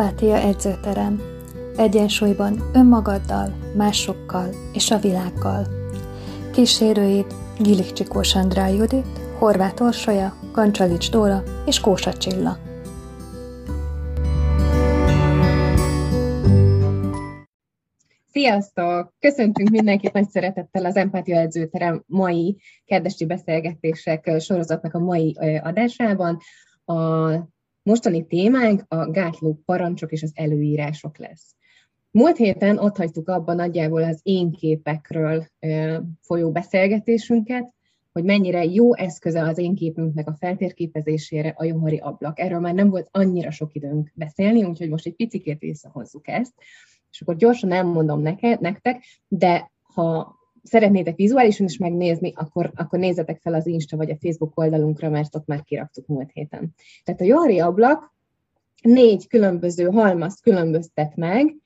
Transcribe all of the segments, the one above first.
Empátia edzőterem. Egyensúlyban önmagaddal, másokkal és a világgal. Kísérőid Gilik Csikós Andrá Judit, Horváth Orsolya, Kancsalics Dóra és Kósa Csilla. Sziasztok! Köszöntünk mindenkit nagy szeretettel az Empátia Edzőterem mai kedvesi beszélgetések sorozatnak a mai adásában. A Mostani témánk a gátló parancsok és az előírások lesz. Múlt héten ott hagytuk abban nagyjából az én képekről folyó beszélgetésünket, hogy mennyire jó eszköze az én képünknek a feltérképezésére a Johari ablak. Erről már nem volt annyira sok időnk beszélni, úgyhogy most egy picikét visszahozzuk ezt, és akkor gyorsan elmondom neked, nektek, de ha szeretnétek vizuálisan is megnézni, akkor, akkor nézzetek fel az Insta vagy a Facebook oldalunkra, mert ott már kiraktuk múlt héten. Tehát a Johari ablak négy különböző halmazt különböztet meg,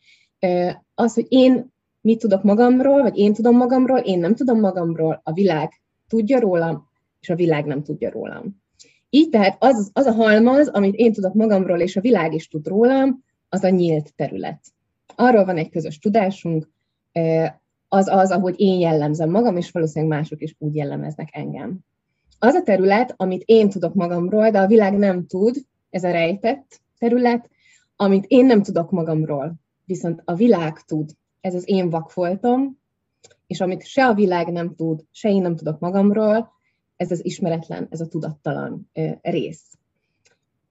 az, hogy én mit tudok magamról, vagy én tudom magamról, én nem tudom magamról, a világ tudja rólam, és a világ nem tudja rólam. Így tehát az, az a halmaz, amit én tudok magamról, és a világ is tud rólam, az a nyílt terület. Arról van egy közös tudásunk, az az, ahogy én jellemzem magam, és valószínűleg mások is úgy jellemeznek engem. Az a terület, amit én tudok magamról, de a világ nem tud, ez a rejtett terület, amit én nem tudok magamról, viszont a világ tud, ez az én vakfoltom, és amit se a világ nem tud, se én nem tudok magamról, ez az ismeretlen, ez a tudattalan rész.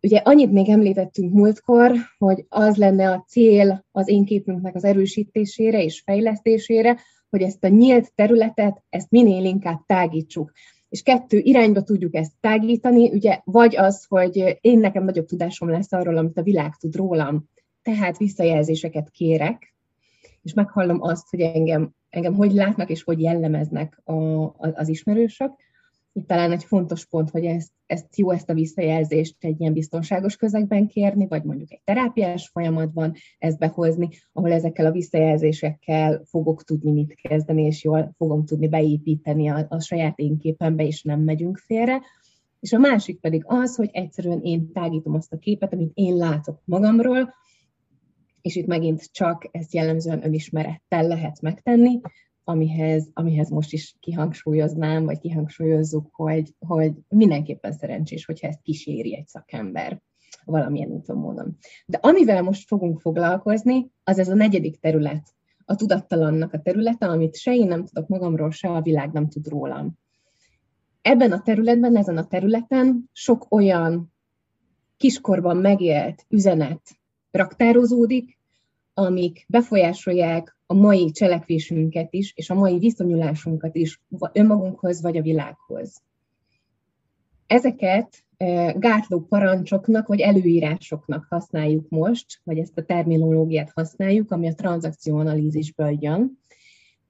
Ugye annyit még említettünk múltkor, hogy az lenne a cél az én képünknek az erősítésére és fejlesztésére, hogy ezt a nyílt területet, ezt minél inkább tágítsuk. És kettő irányba tudjuk ezt tágítani, ugye vagy az, hogy én nekem nagyobb tudásom lesz arról, amit a világ tud rólam, tehát visszajelzéseket kérek, és meghallom azt, hogy engem, engem hogy látnak és hogy jellemeznek a, az ismerősök, itt talán egy fontos pont, hogy ezt, ezt jó ezt a visszajelzést egy ilyen biztonságos közegben kérni, vagy mondjuk egy terápiás folyamatban ezt behozni, ahol ezekkel a visszajelzésekkel fogok tudni mit kezdeni, és jól fogom tudni beépíteni a, a saját én képembe, és nem megyünk félre. És a másik pedig az, hogy egyszerűen én tágítom azt a képet, amit én látok magamról, és itt megint csak ezt jellemzően önismerettel lehet megtenni, amihez, amihez most is kihangsúlyoznám, vagy kihangsúlyozzuk, hogy, hogy mindenképpen szerencsés, hogyha ezt kíséri egy szakember valamilyen úton módon. De amivel most fogunk foglalkozni, az ez a negyedik terület, a tudattalannak a területe, amit se én nem tudok magamról, se a világ nem tud rólam. Ebben a területben, ezen a területen sok olyan kiskorban megélt üzenet raktározódik, amik befolyásolják a mai cselekvésünket is, és a mai viszonyulásunkat is önmagunkhoz vagy a világhoz. Ezeket gátló parancsoknak vagy előírásoknak használjuk most, vagy ezt a terminológiát használjuk, ami a tranzakcióanalízisből jön.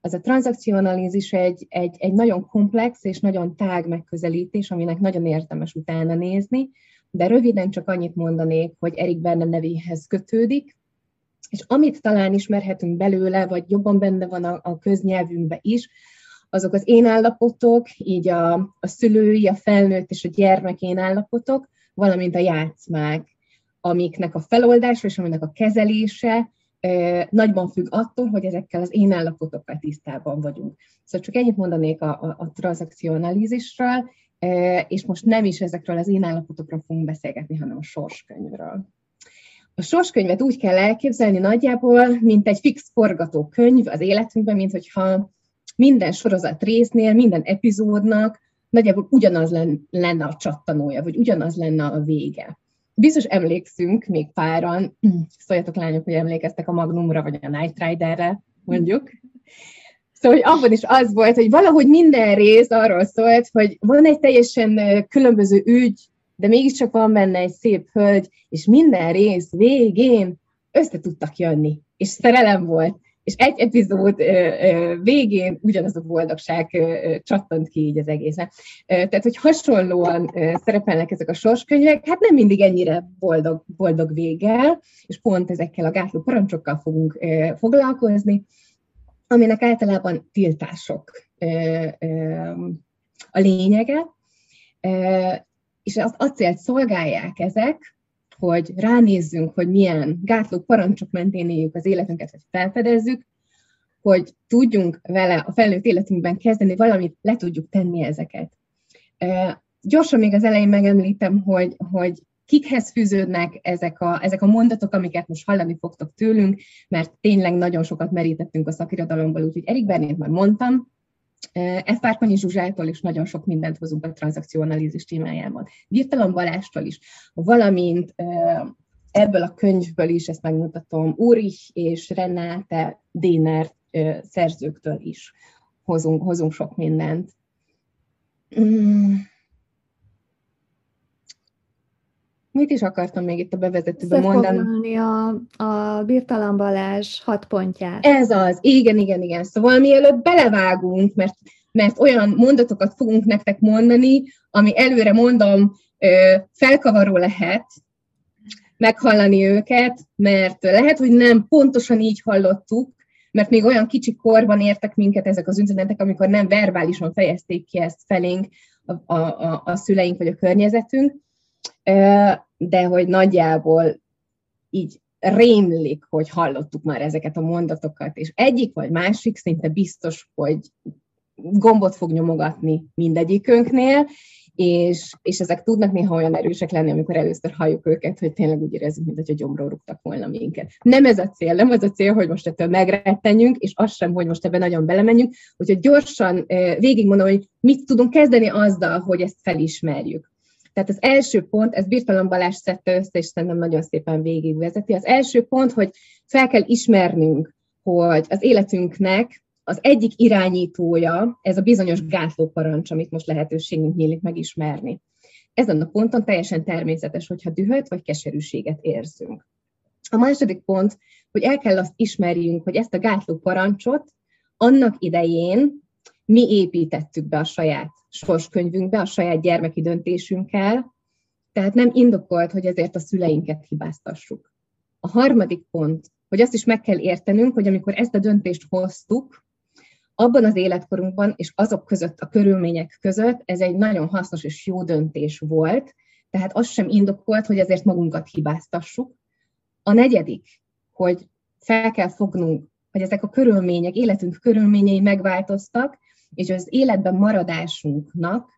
Az a tranzakcióanalízis egy, egy, egy nagyon komplex és nagyon tág megközelítés, aminek nagyon érdemes utána nézni, de röviden csak annyit mondanék, hogy Erik Berne nevéhez kötődik, és amit talán ismerhetünk belőle, vagy jobban benne van a, a köznyelvünkben is, azok az én állapotok, így a, a szülői, a felnőtt és a gyermek én állapotok, valamint a játszmák, amiknek a feloldása és aminek a kezelése e, nagyban függ attól, hogy ezekkel az én állapotokkal tisztában vagyunk. Szóval csak ennyit mondanék a, a, a tranzakcionalizisről, e, és most nem is ezekről az én állapotokról fogunk beszélgetni, hanem a sorskönyvről. A sorskönyvet úgy kell elképzelni nagyjából, mint egy fix forgatókönyv az életünkben, mint hogyha minden sorozat résznél, minden epizódnak nagyjából ugyanaz lenne a csattanója, vagy ugyanaz lenne a vége. Biztos emlékszünk még páran, szóljatok lányok, hogy emlékeztek a Magnumra, vagy a Night Riderre, mondjuk. Szóval, hogy abban is az volt, hogy valahogy minden rész arról szólt, hogy van egy teljesen különböző ügy, de mégiscsak van benne egy szép hölgy, és minden rész végén össze tudtak jönni, és szerelem volt, és egy epizód végén ugyanaz a boldogság csattant ki így az egészen. Tehát, hogy hasonlóan szerepelnek ezek a sorskönyvek, hát nem mindig ennyire boldog, boldog véggel, és pont ezekkel a gátló parancsokkal fogunk foglalkozni, aminek általában tiltások a lényege, és azt a célt szolgálják ezek, hogy ránézzünk, hogy milyen gátló parancsok mentén éljük az életünket, hogy felfedezzük, hogy tudjunk vele a felnőtt életünkben kezdeni valamit, le tudjuk tenni ezeket. Gyorsan még az elején megemlítem, hogy, hogy kikhez fűződnek ezek a, ezek a mondatok, amiket most hallani fogtok tőlünk, mert tényleg nagyon sokat merítettünk a szakirodalomból, úgyhogy Erik Bernét már mondtam, F. Párkonyi Zsuzsától is nagyon sok mindent hozunk a tranzakcióanalízis témájában. Virtalan Balástól is, valamint ebből a könyvből is, ezt megmutatom, Úrich és Renate Déner szerzőktől is hozunk, hozunk sok mindent. Mm. Mit is akartam még itt a bevezetőben mondani? a, a Birtalan Balázs hat pontját. Ez az, igen, igen, igen. Szóval mielőtt belevágunk, mert, mert olyan mondatokat fogunk nektek mondani, ami előre mondom, felkavaró lehet meghallani őket, mert lehet, hogy nem pontosan így hallottuk, mert még olyan kicsi korban értek minket ezek az üzenetek, amikor nem verbálisan fejezték ki ezt felénk a, a, a, a szüleink vagy a környezetünk, de hogy nagyjából így rémlik, hogy hallottuk már ezeket a mondatokat, és egyik vagy másik szinte biztos, hogy gombot fog nyomogatni mindegyikünknél, és, és ezek tudnak néha olyan erősek lenni, amikor először halljuk őket, hogy tényleg úgy érezzük, mint hogy gyomról rúgtak volna minket. Nem ez a cél, nem az a cél, hogy most ettől megrettenjünk, és az sem, hogy most ebben nagyon belemenjünk, úgyhogy gyorsan végigmondom, hogy mit tudunk kezdeni azzal, hogy ezt felismerjük. Tehát az első pont, ez Birtalan Balázs szedte össze, és szerintem nagyon szépen végigvezeti. Az első pont, hogy fel kell ismernünk, hogy az életünknek az egyik irányítója, ez a bizonyos gátlóparancs, amit most lehetőségünk nyílik megismerni. Ezen a ponton teljesen természetes, hogyha dühöt vagy keserűséget érzünk. A második pont, hogy el kell azt ismerjünk, hogy ezt a gátló parancsot annak idején mi építettük be a saját sorskönyvünkbe, a saját gyermeki döntésünkkel, tehát nem indokolt, hogy ezért a szüleinket hibáztassuk. A harmadik pont, hogy azt is meg kell értenünk, hogy amikor ezt a döntést hoztuk, abban az életkorunkban és azok között, a körülmények között ez egy nagyon hasznos és jó döntés volt, tehát az sem indokolt, hogy ezért magunkat hibáztassuk. A negyedik, hogy fel kell fognunk, hogy ezek a körülmények, életünk körülményei megváltoztak, és az életben maradásunknak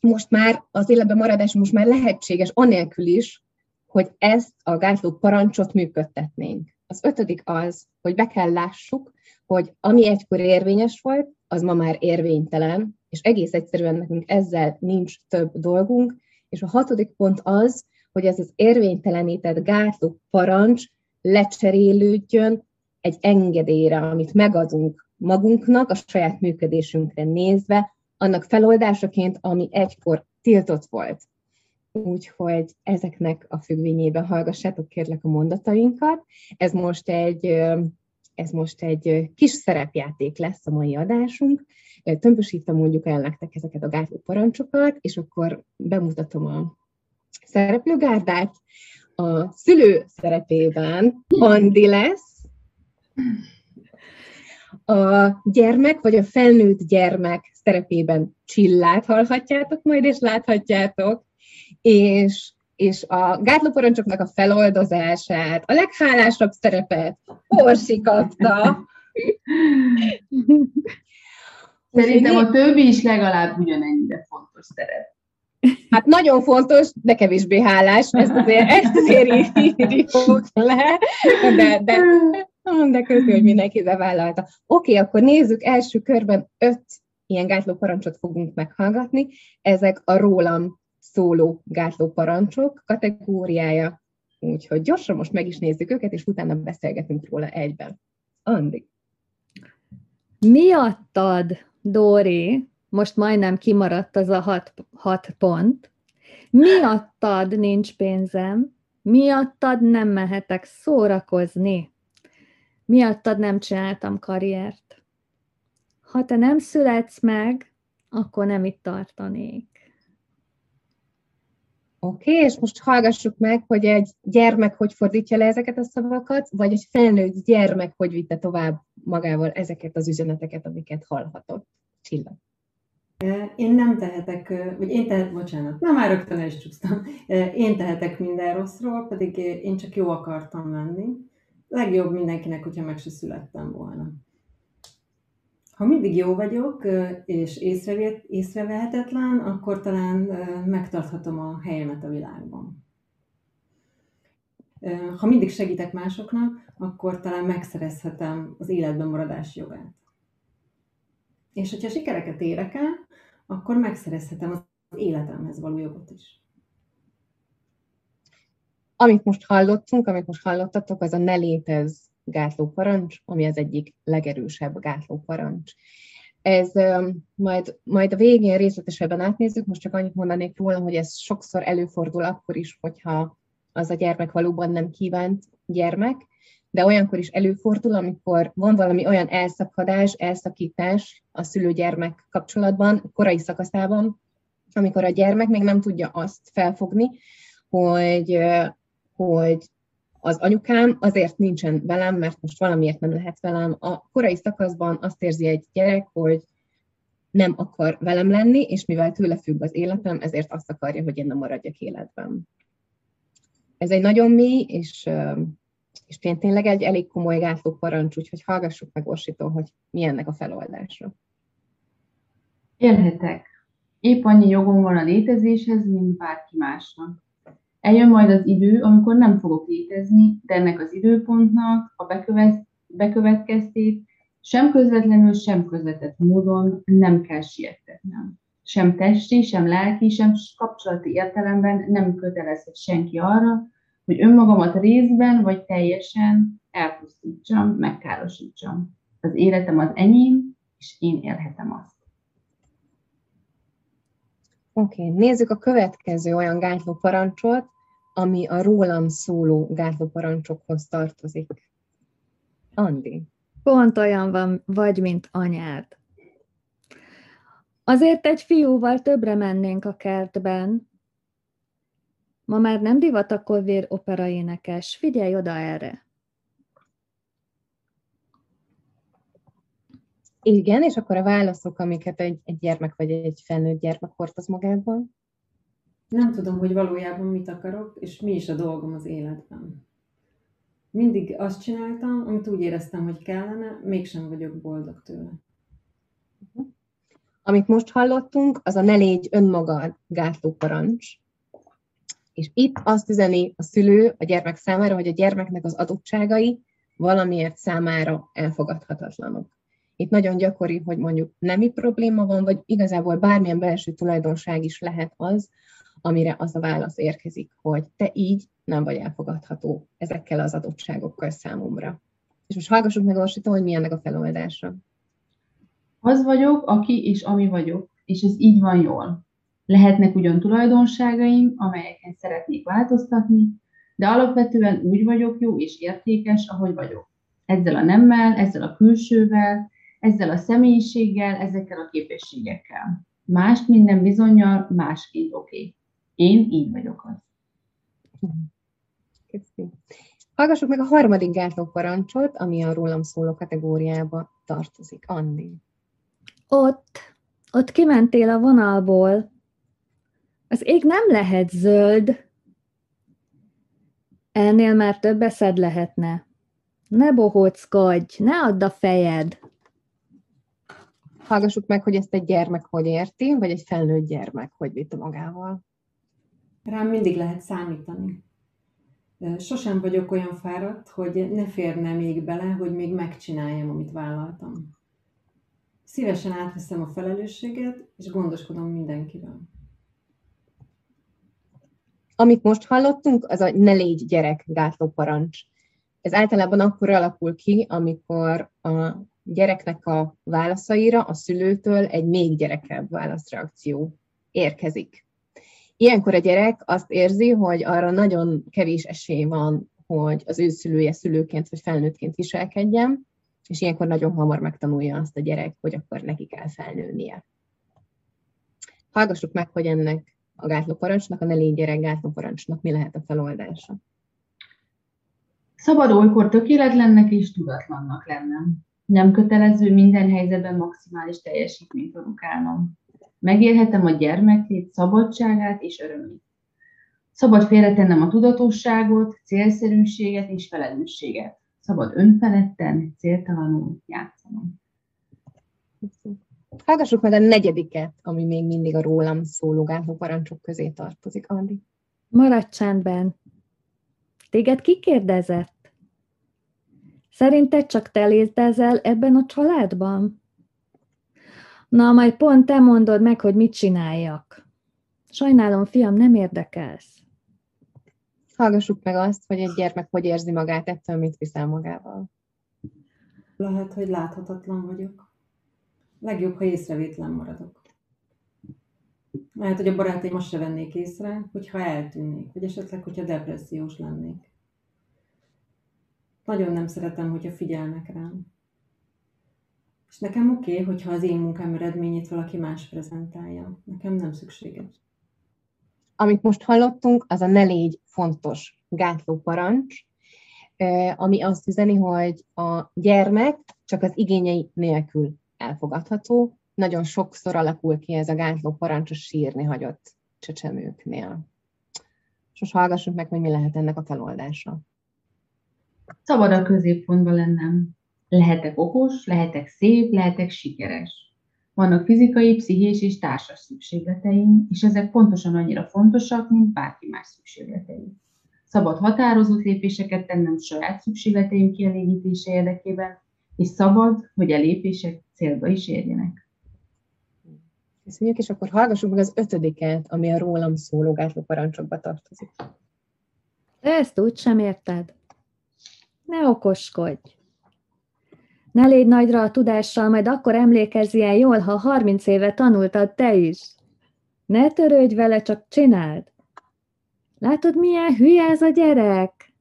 most már, az életben maradás most már lehetséges, anélkül is, hogy ezt a gátló parancsot működtetnénk. Az ötödik az, hogy be kell lássuk, hogy ami egykor érvényes volt, az ma már érvénytelen, és egész egyszerűen nekünk ezzel nincs több dolgunk. És a hatodik pont az, hogy ez az érvénytelenített gátló parancs lecserélődjön egy engedélyre, amit megadunk magunknak, a saját működésünkre nézve, annak feloldásaként, ami egykor tiltott volt. Úgyhogy ezeknek a függvényében hallgassátok kérlek a mondatainkat. Ez most egy, ez most egy kis szerepjáték lesz a mai adásunk. Tömbösítem mondjuk el nektek ezeket a gátló parancsokat, és akkor bemutatom a szereplőgárdát. A szülő szerepében Andi lesz, a gyermek vagy a felnőtt gyermek szerepében Csillát hallhatjátok majd, és láthatjátok, és, és a gátlóparancsoknak a feloldozását, a leghálásabb szerepet Orsi kapta. Szerintem a többi is legalább ugyanennyire fontos szerep. Hát nagyon fontos, de kevésbé hálás, ezt azért, ezt azért írjuk le, de, de de közül, hogy mindenki bevállalta. Oké, okay, akkor nézzük, első körben öt ilyen gátló parancsot fogunk meghallgatni. Ezek a rólam szóló gátló parancsok kategóriája. Úgyhogy gyorsan most meg is nézzük őket, és utána beszélgetünk róla egyben. Andi. Miattad, Dóri, most majdnem kimaradt az a hat, hat pont, miattad nincs pénzem, miattad nem mehetek szórakozni miattad nem csináltam karriert. Ha te nem születsz meg, akkor nem itt tartanék. Oké, okay, és most hallgassuk meg, hogy egy gyermek hogy fordítja le ezeket a szavakat, vagy egy felnőtt gyermek hogy vitte tovább magával ezeket az üzeneteket, amiket hallhatott. Csilla. Én nem tehetek, vagy én tehetek, bocsánat, nem már rögtön el is csúsztam. Én tehetek minden rosszról, pedig én csak jó akartam lenni. Legjobb mindenkinek, hogyha meg se születtem volna. Ha mindig jó vagyok, és észrevehetetlen, akkor talán megtarthatom a helyemet a világban. Ha mindig segítek másoknak, akkor talán megszerezhetem az életben maradás jogát. És hogyha sikereket érek el, akkor megszerezhetem az életemhez való jogot is. Amit most hallottunk, amit most hallottatok, az a ne létez gátló parancs, ami az egyik legerősebb gátló parancs. Ez majd, majd a végén részletesebben átnézzük, most csak annyit mondanék róla, hogy ez sokszor előfordul akkor is, hogyha az a gyermek valóban nem kívánt gyermek, de olyankor is előfordul, amikor van valami olyan elszakadás, elszakítás a szülő-gyermek kapcsolatban, korai szakaszában, amikor a gyermek még nem tudja azt felfogni, hogy, hogy az anyukám azért nincsen velem, mert most valamiért nem lehet velem. A korai szakaszban azt érzi egy gyerek, hogy nem akar velem lenni, és mivel tőle függ az életem, ezért azt akarja, hogy én nem maradjak életben. Ez egy nagyon mély, és, és tényleg egy elég komoly gátló parancs, úgyhogy hallgassuk meg Orsitól, hogy mi ennek a feloldása. Élhetek. Épp annyi jogom van a létezéshez, mint bárki másnak. Eljön majd az idő, amikor nem fogok létezni, de ennek az időpontnak a bekövet, bekövetkeztét sem közvetlenül, sem közvetett módon nem kell siettetnem. Sem testi, sem lelki, sem kapcsolati értelemben nem kötelezhet senki arra, hogy önmagamat részben vagy teljesen elpusztítsam, megkárosítsam. Az életem az enyém, és én élhetem azt. Oké, okay. nézzük a következő olyan gátló parancsot, ami a rólam szóló gátló parancsokhoz tartozik. Andi. Pont olyan van, vagy, mint anyád. Azért egy fiúval többre mennénk a kertben. Ma már nem divat a opera operaénekes. Figyelj oda erre. Igen, és akkor a válaszok, amiket egy, egy gyermek vagy egy felnőtt gyermek hordoz magában? Nem tudom, hogy valójában mit akarok, és mi is a dolgom az életben. Mindig azt csináltam, amit úgy éreztem, hogy kellene, mégsem vagyok boldog tőle. Amit most hallottunk, az a ne légy önmagad gátló parancs. És itt azt üzeni a szülő a gyermek számára, hogy a gyermeknek az adottságai valamiért számára elfogadhatatlanok. Itt nagyon gyakori, hogy mondjuk nemi probléma van, vagy igazából bármilyen belső tulajdonság is lehet az, amire az a válasz érkezik, hogy te így nem vagy elfogadható ezekkel az adottságokkal számomra. És most hallgassuk meg Orsitól, hogy mi ennek a feloldása. Az vagyok, aki és ami vagyok, és ez így van jól. Lehetnek ugyan tulajdonságaim, amelyeken szeretnék változtatni, de alapvetően úgy vagyok jó és értékes, ahogy vagyok. Ezzel a nemmel, ezzel a külsővel, ezzel a személyiséggel, ezekkel a képességekkel. Mást minden bizonyal másként oké. Okay. Én így vagyok az. Köszönöm. Hallgassuk meg a harmadik gátló parancsot, ami a rólam szóló kategóriába tartozik. Andi. Ott, ott kimentél a vonalból. Az ég nem lehet zöld. Ennél már több eszed lehetne. Ne bohóckodj, ne add a fejed. Hallgassuk meg, hogy ezt egy gyermek hogy érti, vagy egy felnőtt gyermek hogy vitte magával. Rám mindig lehet számítani. Sosem vagyok olyan fáradt, hogy ne férne még bele, hogy még megcsináljam, amit vállaltam. Szívesen átveszem a felelősséget, és gondoskodom mindenkivel. Amit most hallottunk, az a ne légy gyerek gátló parancs. Ez általában akkor alakul ki, amikor a gyereknek a válaszaira a szülőtől egy még gyerekebb válaszreakció érkezik. Ilyenkor a gyerek azt érzi, hogy arra nagyon kevés esély van, hogy az ő szülője szülőként vagy felnőttként viselkedjen, és ilyenkor nagyon hamar megtanulja azt a gyerek, hogy akkor neki kell felnőnie. Hallgassuk meg, hogy ennek a gátlóparancsnak, a ne légy gyerek gátlóparancsnak mi lehet a feloldása. Szabad olykor tökéletlennek és tudatlannak lennem. Nem kötelező minden helyzetben maximális teljesítményt produkálnom. Megélhetem a gyermekét, szabadságát és örömét. Szabad félretennem a tudatosságot, célszerűséget és felelősséget. Szabad önfeledten, céltalanul játszanom. Hallgassuk meg a negyediket, ami még mindig a rólam szóló gátló parancsok közé tartozik, Andi. Maradj csendben. Téged ki kérdezett? Szerinted csak te létezel ebben a családban? Na, majd pont te mondod meg, hogy mit csináljak. Sajnálom, fiam, nem érdekelsz. Hallgassuk meg azt, hogy egy gyermek hogy érzi magát ettől, mit viszel magával. Lehet, hogy láthatatlan vagyok. Legjobb, ha észrevétlen maradok. Lehet, hogy a barátaim most se vennék észre, hogyha eltűnnék, vagy esetleg, hogyha depressziós lennék. Nagyon nem szeretem, hogyha figyelnek rám. És nekem oké, okay, hogyha az én munkám eredményét valaki más prezentálja. Nekem nem szükséges. Amit most hallottunk, az a ne légy fontos gátló parancs, ami azt üzeni, hogy a gyermek csak az igényei nélkül elfogadható. Nagyon sokszor alakul ki ez a gátló parancs sírni hagyott csecsemőknél. És most hallgassunk meg, hogy mi lehet ennek a feloldása. Szabad a középpontban lennem. Lehetek okos, lehetek szép, lehetek sikeres. Vannak fizikai, pszichés és társas szükségleteim, és ezek pontosan annyira fontosak, mint bárki más szükségletei. Szabad határozott lépéseket tennem saját szükségleteim kielégítése érdekében, és szabad, hogy a lépések célba is érjenek. Köszönjük, és akkor hallgassuk meg az ötödiket, ami a rólam szóló gátló parancsokba tartozik. De ezt úgy sem érted. Ne okoskodj. Ne légy nagyra a tudással, majd akkor emlékezzél jól, ha 30 éve tanultad te is. Ne törődj vele, csak csináld. Látod, milyen hülye ez a gyerek?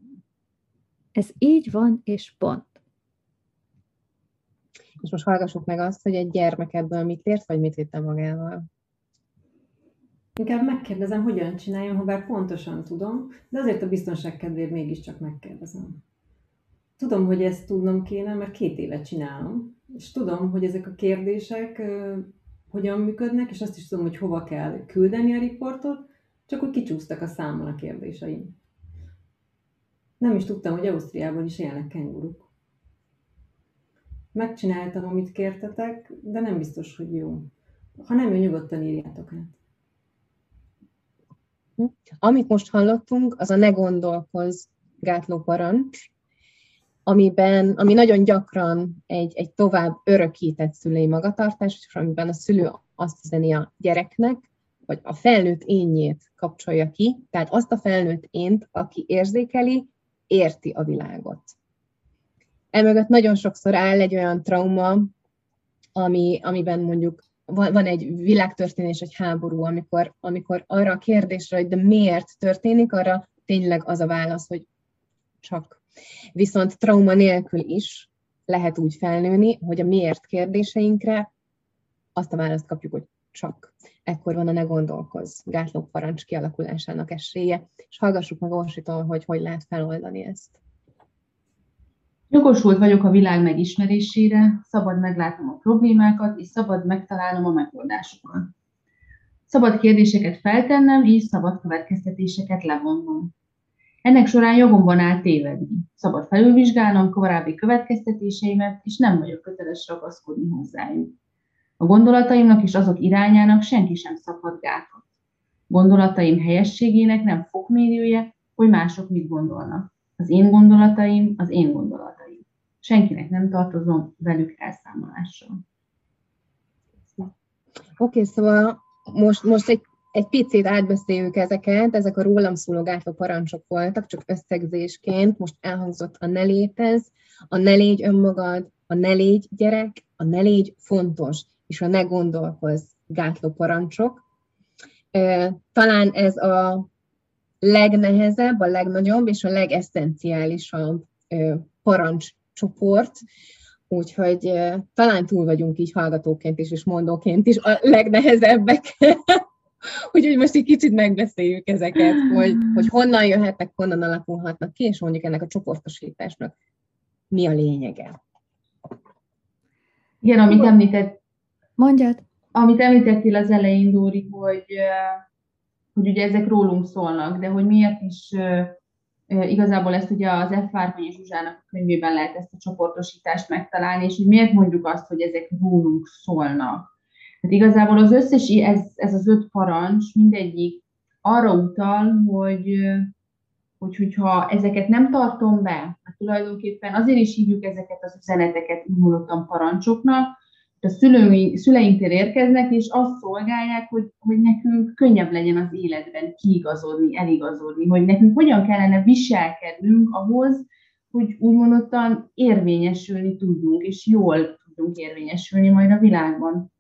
Ez így van, és pont. És most hallgassuk meg azt, hogy egy gyermek ebből mit ért, vagy mit vitte magával. Inkább megkérdezem, hogyan csináljam, ha bár pontosan tudom, de azért a biztonság kedvéért mégiscsak megkérdezem. Tudom, hogy ezt tudnom kéne, mert két évet csinálom, és tudom, hogy ezek a kérdések hogyan működnek, és azt is tudom, hogy hova kell küldeni a riportot, csak úgy kicsúsztak a számon a kérdéseim. Nem is tudtam, hogy Ausztriában is élnek kenguruk. Megcsináltam, amit kértetek, de nem biztos, hogy jó. Ha nem jó, nyugodtan írjátok át. Amit most hallottunk, az a ne gondolkozz gátló parancs, amiben, ami nagyon gyakran egy, egy tovább örökített szülői magatartás, és amiben a szülő azt üzeni a gyereknek, vagy a felnőtt énjét kapcsolja ki, tehát azt a felnőtt ént, aki érzékeli, érti a világot. Emögött nagyon sokszor áll egy olyan trauma, ami, amiben mondjuk van, van egy világtörténés, egy háború, amikor, amikor arra a kérdésre, hogy de miért történik, arra tényleg az a válasz, hogy csak. Viszont trauma nélkül is lehet úgy felnőni, hogy a miért kérdéseinkre azt a választ kapjuk, hogy csak. Ekkor van a ne gondolkozz gátló parancs kialakulásának esélye, és hallgassuk meg Orsitól, hogy hogy lehet feloldani ezt. Jogosult vagyok a világ megismerésére, szabad meglátnom a problémákat, és szabad megtalálnom a megoldásokat. Szabad kérdéseket feltennem, és szabad következtetéseket levonnom. Ennek során jogomban áll tévedni. Szabad felülvizsgálnom korábbi következtetéseimet, és nem vagyok köteles ragaszkodni hozzájuk. A gondolataimnak és azok irányának senki sem szabad gátot. Gondolataim helyességének nem fokmérője, hogy mások mit gondolnak. Az én gondolataim az én gondolataim. Senkinek nem tartozom velük elszámolással. Oké, okay, szóval most, most egy, egy picit átbeszéljük ezeket, ezek a rólam szóló gátló parancsok voltak, csak összegzésként most elhangzott a ne létez, a ne légy önmagad, a ne légy gyerek, a ne légy fontos, és a ne gondolkozz gátló parancsok. Talán ez a legnehezebb, a legnagyobb és a legesszenciálisabb parancscsoport, úgyhogy talán túl vagyunk így hallgatóként is, és mondóként is a legnehezebbek. úgyhogy most egy kicsit megbeszéljük ezeket, hogy, hogy honnan jöhetnek, honnan alakulhatnak ki, és mondjuk ennek a csoportosításnak mi a lényege. Igen, amit említett, Mondjad. amit említettél az elején, Dóri, hogy, hogy ugye ezek rólunk szólnak, de hogy miért is igazából ezt ugye az F. Várkonyi Zsuzsának könyvében lehet ezt a csoportosítást megtalálni, és hogy miért mondjuk azt, hogy ezek rólunk szólnak. Hát igazából az összes, ez, ez az öt parancs, mindegyik arra utal, hogy, hogy hogyha ezeket nem tartom be, hát tulajdonképpen azért is hívjuk ezeket az üzeneteket úgy parancsoknak, a szülői, szüleinktől érkeznek, és azt szolgálják, hogy, hogy nekünk könnyebb legyen az életben kiigazodni, eligazodni, hogy nekünk hogyan kellene viselkednünk ahhoz, hogy úgymondottan érvényesülni tudjunk, és jól tudjunk érvényesülni majd a világban.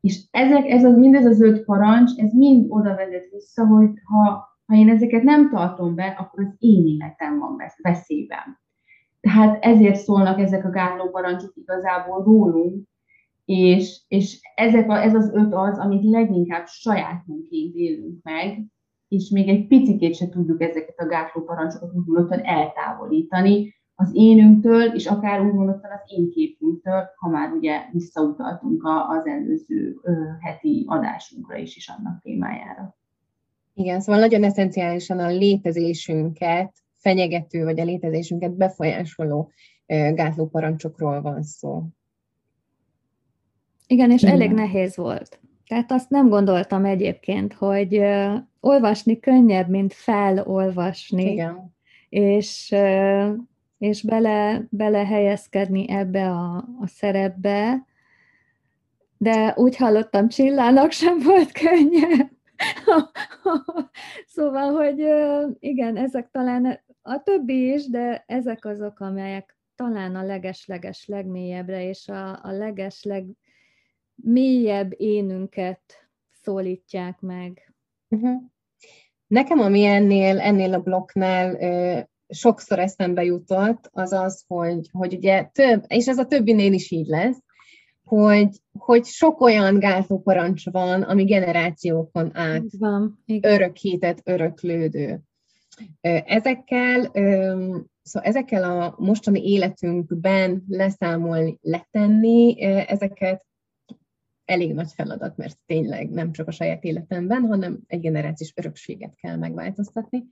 És ezek, ez az, mindez az öt parancs, ez mind oda vezet vissza, hogy ha, ha én ezeket nem tartom be, akkor az én életem van veszélyben. Tehát ezért szólnak ezek a gátló parancsok igazából rólunk, és, és ezek a, ez az öt az, amit leginkább sajátunként élünk meg, és még egy picikét se tudjuk ezeket a gátló parancsokat úgymondottan eltávolítani az énünktől, és akár úgymondottan az én képünktől, ha már ugye visszautaltunk az előző heti adásunkra is, is annak témájára. Igen, szóval nagyon eszenciálisan a létezésünket fenyegető, vagy a létezésünket befolyásoló gátló parancsokról van szó. Igen, és Igen. elég nehéz volt. Tehát azt nem gondoltam egyébként, hogy uh, olvasni könnyebb, mint felolvasni. Igen. És, uh, és bele, bele helyezkedni ebbe a, a szerepbe, de úgy hallottam, Csillának sem volt könnyebb. szóval, hogy igen, ezek talán a többi is, de ezek azok, amelyek talán a legesleges legmélyebbre és a, a legesleg mélyebb énünket szólítják meg. Uh-huh. Nekem, ami ennél, ennél a blokknál sokszor eszembe jutott, az az, hogy, hogy ugye több, és ez a többinél is így lesz, hogy, hogy sok olyan gátló parancs van, ami generációkon át van, örökített, öröklődő. Ezekkel, szóval ezekkel a mostani életünkben leszámolni, letenni, ezeket elég nagy feladat, mert tényleg nem csak a saját életemben, hanem egy generációs örökséget kell megváltoztatni.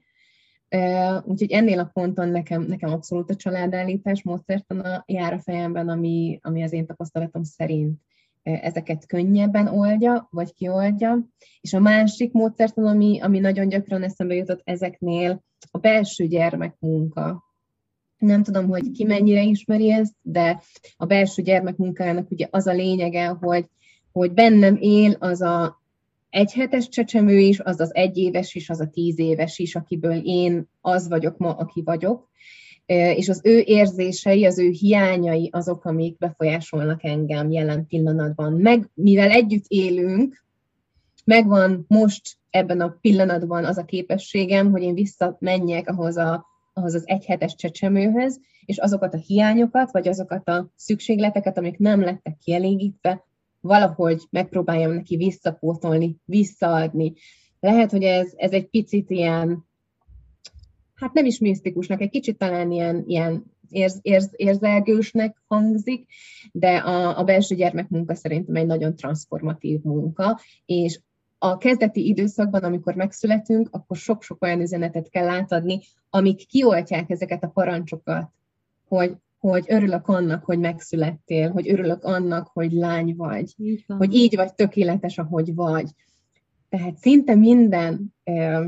Úgyhogy ennél a ponton nekem, nekem abszolút a családállítás módszertana jár a fejemben, ami, ami az én tapasztalatom szerint ezeket könnyebben oldja, vagy kioldja. És a másik módszertan, ami, ami nagyon gyakran eszembe jutott ezeknél, a belső gyermekmunka. Nem tudom, hogy ki mennyire ismeri ezt, de a belső gyermekmunkának ugye az a lényege, hogy hogy bennem él az a egyhetes csecsemő is, az az egyéves is, az a tíz éves is, akiből én az vagyok ma, aki vagyok, és az ő érzései, az ő hiányai azok, amik befolyásolnak engem jelen pillanatban. Meg, mivel együtt élünk, megvan most ebben a pillanatban az a képességem, hogy én visszamenjek ahhoz, a, ahhoz az egyhetes csecsemőhöz, és azokat a hiányokat, vagy azokat a szükségleteket, amik nem lettek kielégítve, valahogy megpróbáljam neki visszapótolni, visszaadni. Lehet, hogy ez, ez egy picit ilyen, hát nem is misztikusnak, egy kicsit talán ilyen, ilyen érz, érz, érzelgősnek hangzik, de a, a belső gyermekmunka szerintem egy nagyon transformatív munka, és a kezdeti időszakban, amikor megszületünk, akkor sok-sok olyan üzenetet kell átadni, amik kioltják ezeket a parancsokat, hogy hogy örülök annak, hogy megszülettél, hogy örülök annak, hogy lány vagy, így hogy így vagy tökéletes, ahogy vagy. Tehát szinte minden ö,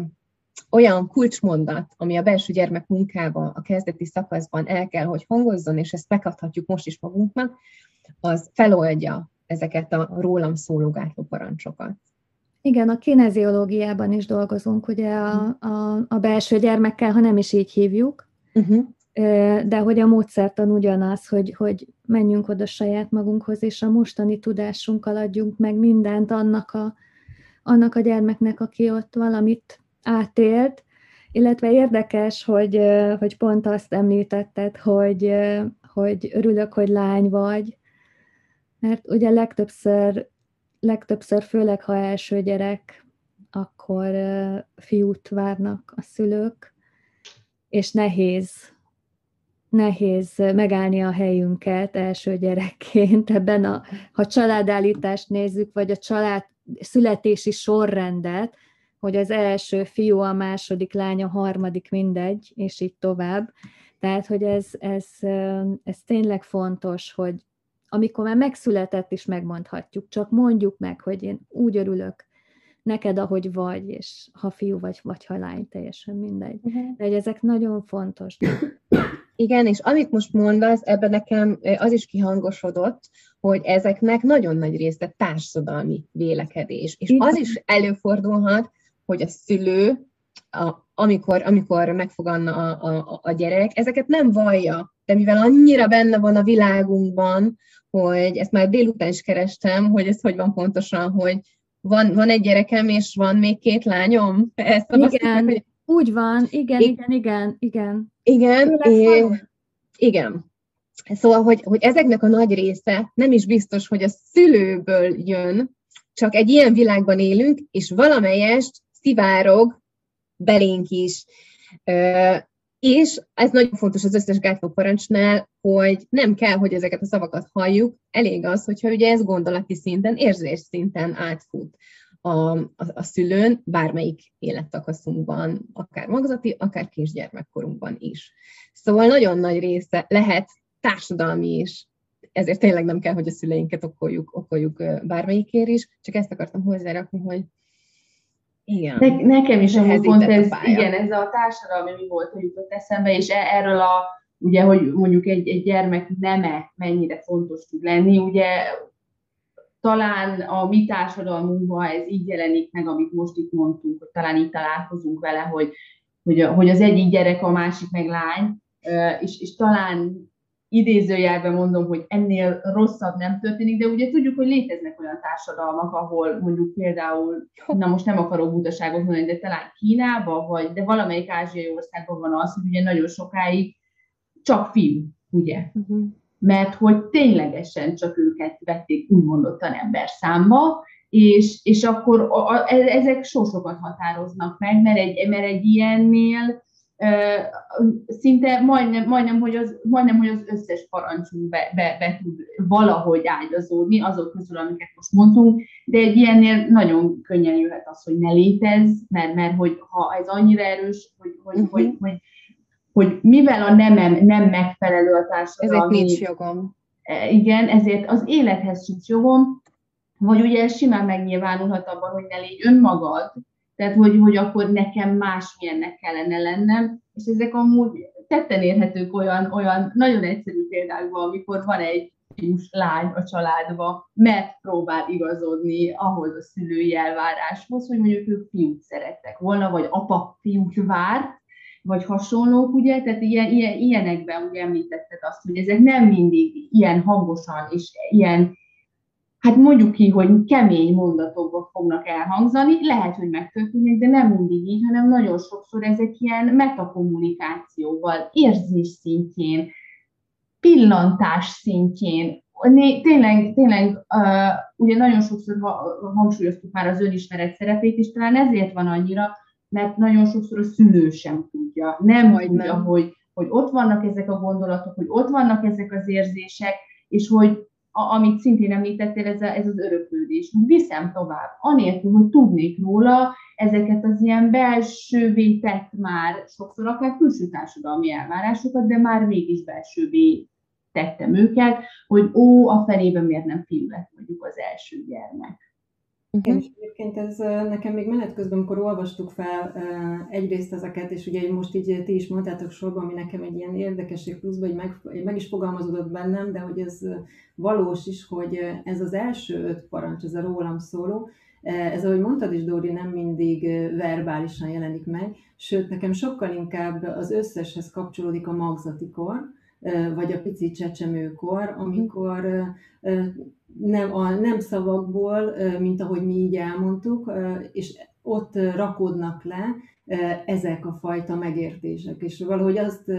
olyan kulcsmondat, ami a belső gyermek munkában, a kezdeti szakaszban el kell, hogy hangozzon, és ezt megadhatjuk most is magunknak, az feloldja ezeket a rólam szóló gátló parancsokat. Igen, a kineziológiában is dolgozunk, ugye a, a, a belső gyermekkel, ha nem is így hívjuk, uh-huh de hogy a módszertan ugyanaz, hogy, hogy menjünk oda saját magunkhoz, és a mostani tudásunkkal adjunk meg mindent annak a, annak a gyermeknek, aki ott valamit átélt, illetve érdekes, hogy, hogy pont azt említetted, hogy, hogy örülök, hogy lány vagy, mert ugye legtöbbször, legtöbbször, főleg ha első gyerek, akkor fiút várnak a szülők, és nehéz nehéz megállni a helyünket első gyerekként ebben a, ha családállítást nézzük, vagy a család születési sorrendet, hogy az első fiú, a második lány, a harmadik mindegy, és így tovább. Tehát, hogy ez, ez, ez tényleg fontos, hogy amikor már megszületett is megmondhatjuk, csak mondjuk meg, hogy én úgy örülök neked, ahogy vagy, és ha fiú vagy, vagy ha lány, teljesen mindegy. Uh-huh. De hogy ezek nagyon fontos. Igen, és amit most mondasz, ebben nekem az is kihangosodott, hogy ezeknek nagyon nagy része társadalmi vélekedés. És Igen. az is előfordulhat, hogy a szülő, a, amikor, amikor megfoganna a, a, a gyerek, ezeket nem vallja, de mivel annyira benne van a világunkban, hogy ezt már délután is kerestem, hogy ez hogy van pontosan, hogy van, van egy gyerekem, és van még két lányom. Ezt igen, hogy... úgy van, igen, igen, igen, igen. Igen, és, igen. Szóval, hogy, hogy ezeknek a nagy része nem is biztos, hogy a szülőből jön, csak egy ilyen világban élünk, és valamelyest szivárog belénk is. És ez nagyon fontos az összes gátló parancsnál, hogy nem kell, hogy ezeket a szavakat halljuk, elég az, hogyha ugye ez gondolati szinten, érzés szinten átfut a, a, a szülőn, bármelyik élettakaszunkban, akár magzati, akár kisgyermekkorunkban is. Szóval nagyon nagy része lehet társadalmi is, ezért tényleg nem kell, hogy a szüleinket okoljuk, okoljuk bármelyikért is, csak ezt akartam hozzárakni, hogy igen. Ne, nekem is a pont ez, igen, ez a társadalmi mi volt, hogy jutott eszembe, és e- erről a, ugye, hogy mondjuk egy, egy gyermek neme mennyire fontos tud lenni, ugye talán a mi társadalmunkban ez így jelenik meg, amit most itt mondtunk, hogy talán így találkozunk vele, hogy, hogy, hogy az egyik gyerek, a másik meg lány, és, és talán idézőjelben mondom, hogy ennél rosszabb nem történik, de ugye tudjuk, hogy léteznek olyan társadalmak, ahol mondjuk például, na most nem akarok butaságot mondani, de talán Kínában, vagy, de valamelyik ázsiai országban van az, hogy ugye nagyon sokáig csak fiú, ugye? Uh-huh. Mert hogy ténylegesen csak őket vették úgymondottan ember számba, és, és akkor a, a, e, ezek sorsokat határoznak meg, mert egy, mert egy ilyennél szinte majdnem, majdnem, hogy az, majdnem, hogy az összes parancsunk be, be, be tud valahogy ágyazódni, azok közül, amiket most mondtunk, de egy ilyennél nagyon könnyen jöhet az, hogy ne létez, mert, mert hogy ha ez annyira erős, hogy, hogy, uh-huh. hogy, hogy, hogy mivel a nemem nem megfelelő a társadalmi... Ezért nincs jogom. E, igen, ezért az élethez sincs jogom, vagy ugye simán megnyilvánulhat abban, hogy ne légy önmagad, tehát hogy, hogy akkor nekem másmilyennek kellene lennem, és ezek amúgy tetten érhetők olyan, olyan nagyon egyszerű példákban, amikor van egy fiús lány a családba, mert próbál igazodni ahhoz a szülői elváráshoz, hogy mondjuk ők fiút szerettek volna, vagy apa fiút várt, vagy hasonlók, ugye, tehát ilyen, ilyen, ilyenekben ugye említetted azt, hogy ezek nem mindig ilyen hangosan és ilyen hát mondjuk ki, hogy kemény mondatokba fognak elhangzani, lehet, hogy megtörténik, de nem mindig így, hanem nagyon sokszor ezek ilyen metakommunikációval, érzés szintjén, pillantás szintjén, tényleg, tényleg uh, ugye nagyon sokszor hangsúlyoztuk már az önismeret szerepét, és talán ezért van annyira, mert nagyon sokszor a szülő sem tudja, nem Majd tudja, nem. Hogy, hogy ott vannak ezek a gondolatok, hogy ott vannak ezek az érzések, és hogy a, amit szintén említettél, ez, a, ez az öröklődés. Viszem tovább, anélkül, hogy tudnék róla ezeket az ilyen belsővé tett már, sokszor akár külső társadalmi elvárásokat, de már mégis belsővé tettem őket, hogy ó, a felében miért nem fiú lett mondjuk az első gyermek. Igen, és egyébként ez nekem még menet közben, amikor olvastuk fel egyrészt ezeket, és ugye most így ti is mondtátok sorban, ami nekem egy ilyen érdekesség pluszban, hogy meg, meg is fogalmazódott bennem, de hogy ez valós is, hogy ez az első öt parancs, ez a rólam szóló, ez, ahogy mondtad is, Dóri, nem mindig verbálisan jelenik meg, sőt, nekem sokkal inkább az összeshez kapcsolódik a magzatikor, vagy a pici csecsemőkor, amikor nem, a nem szavakból, mint ahogy mi így elmondtuk, és ott rakódnak le ezek a fajta megértések. És valahogy azt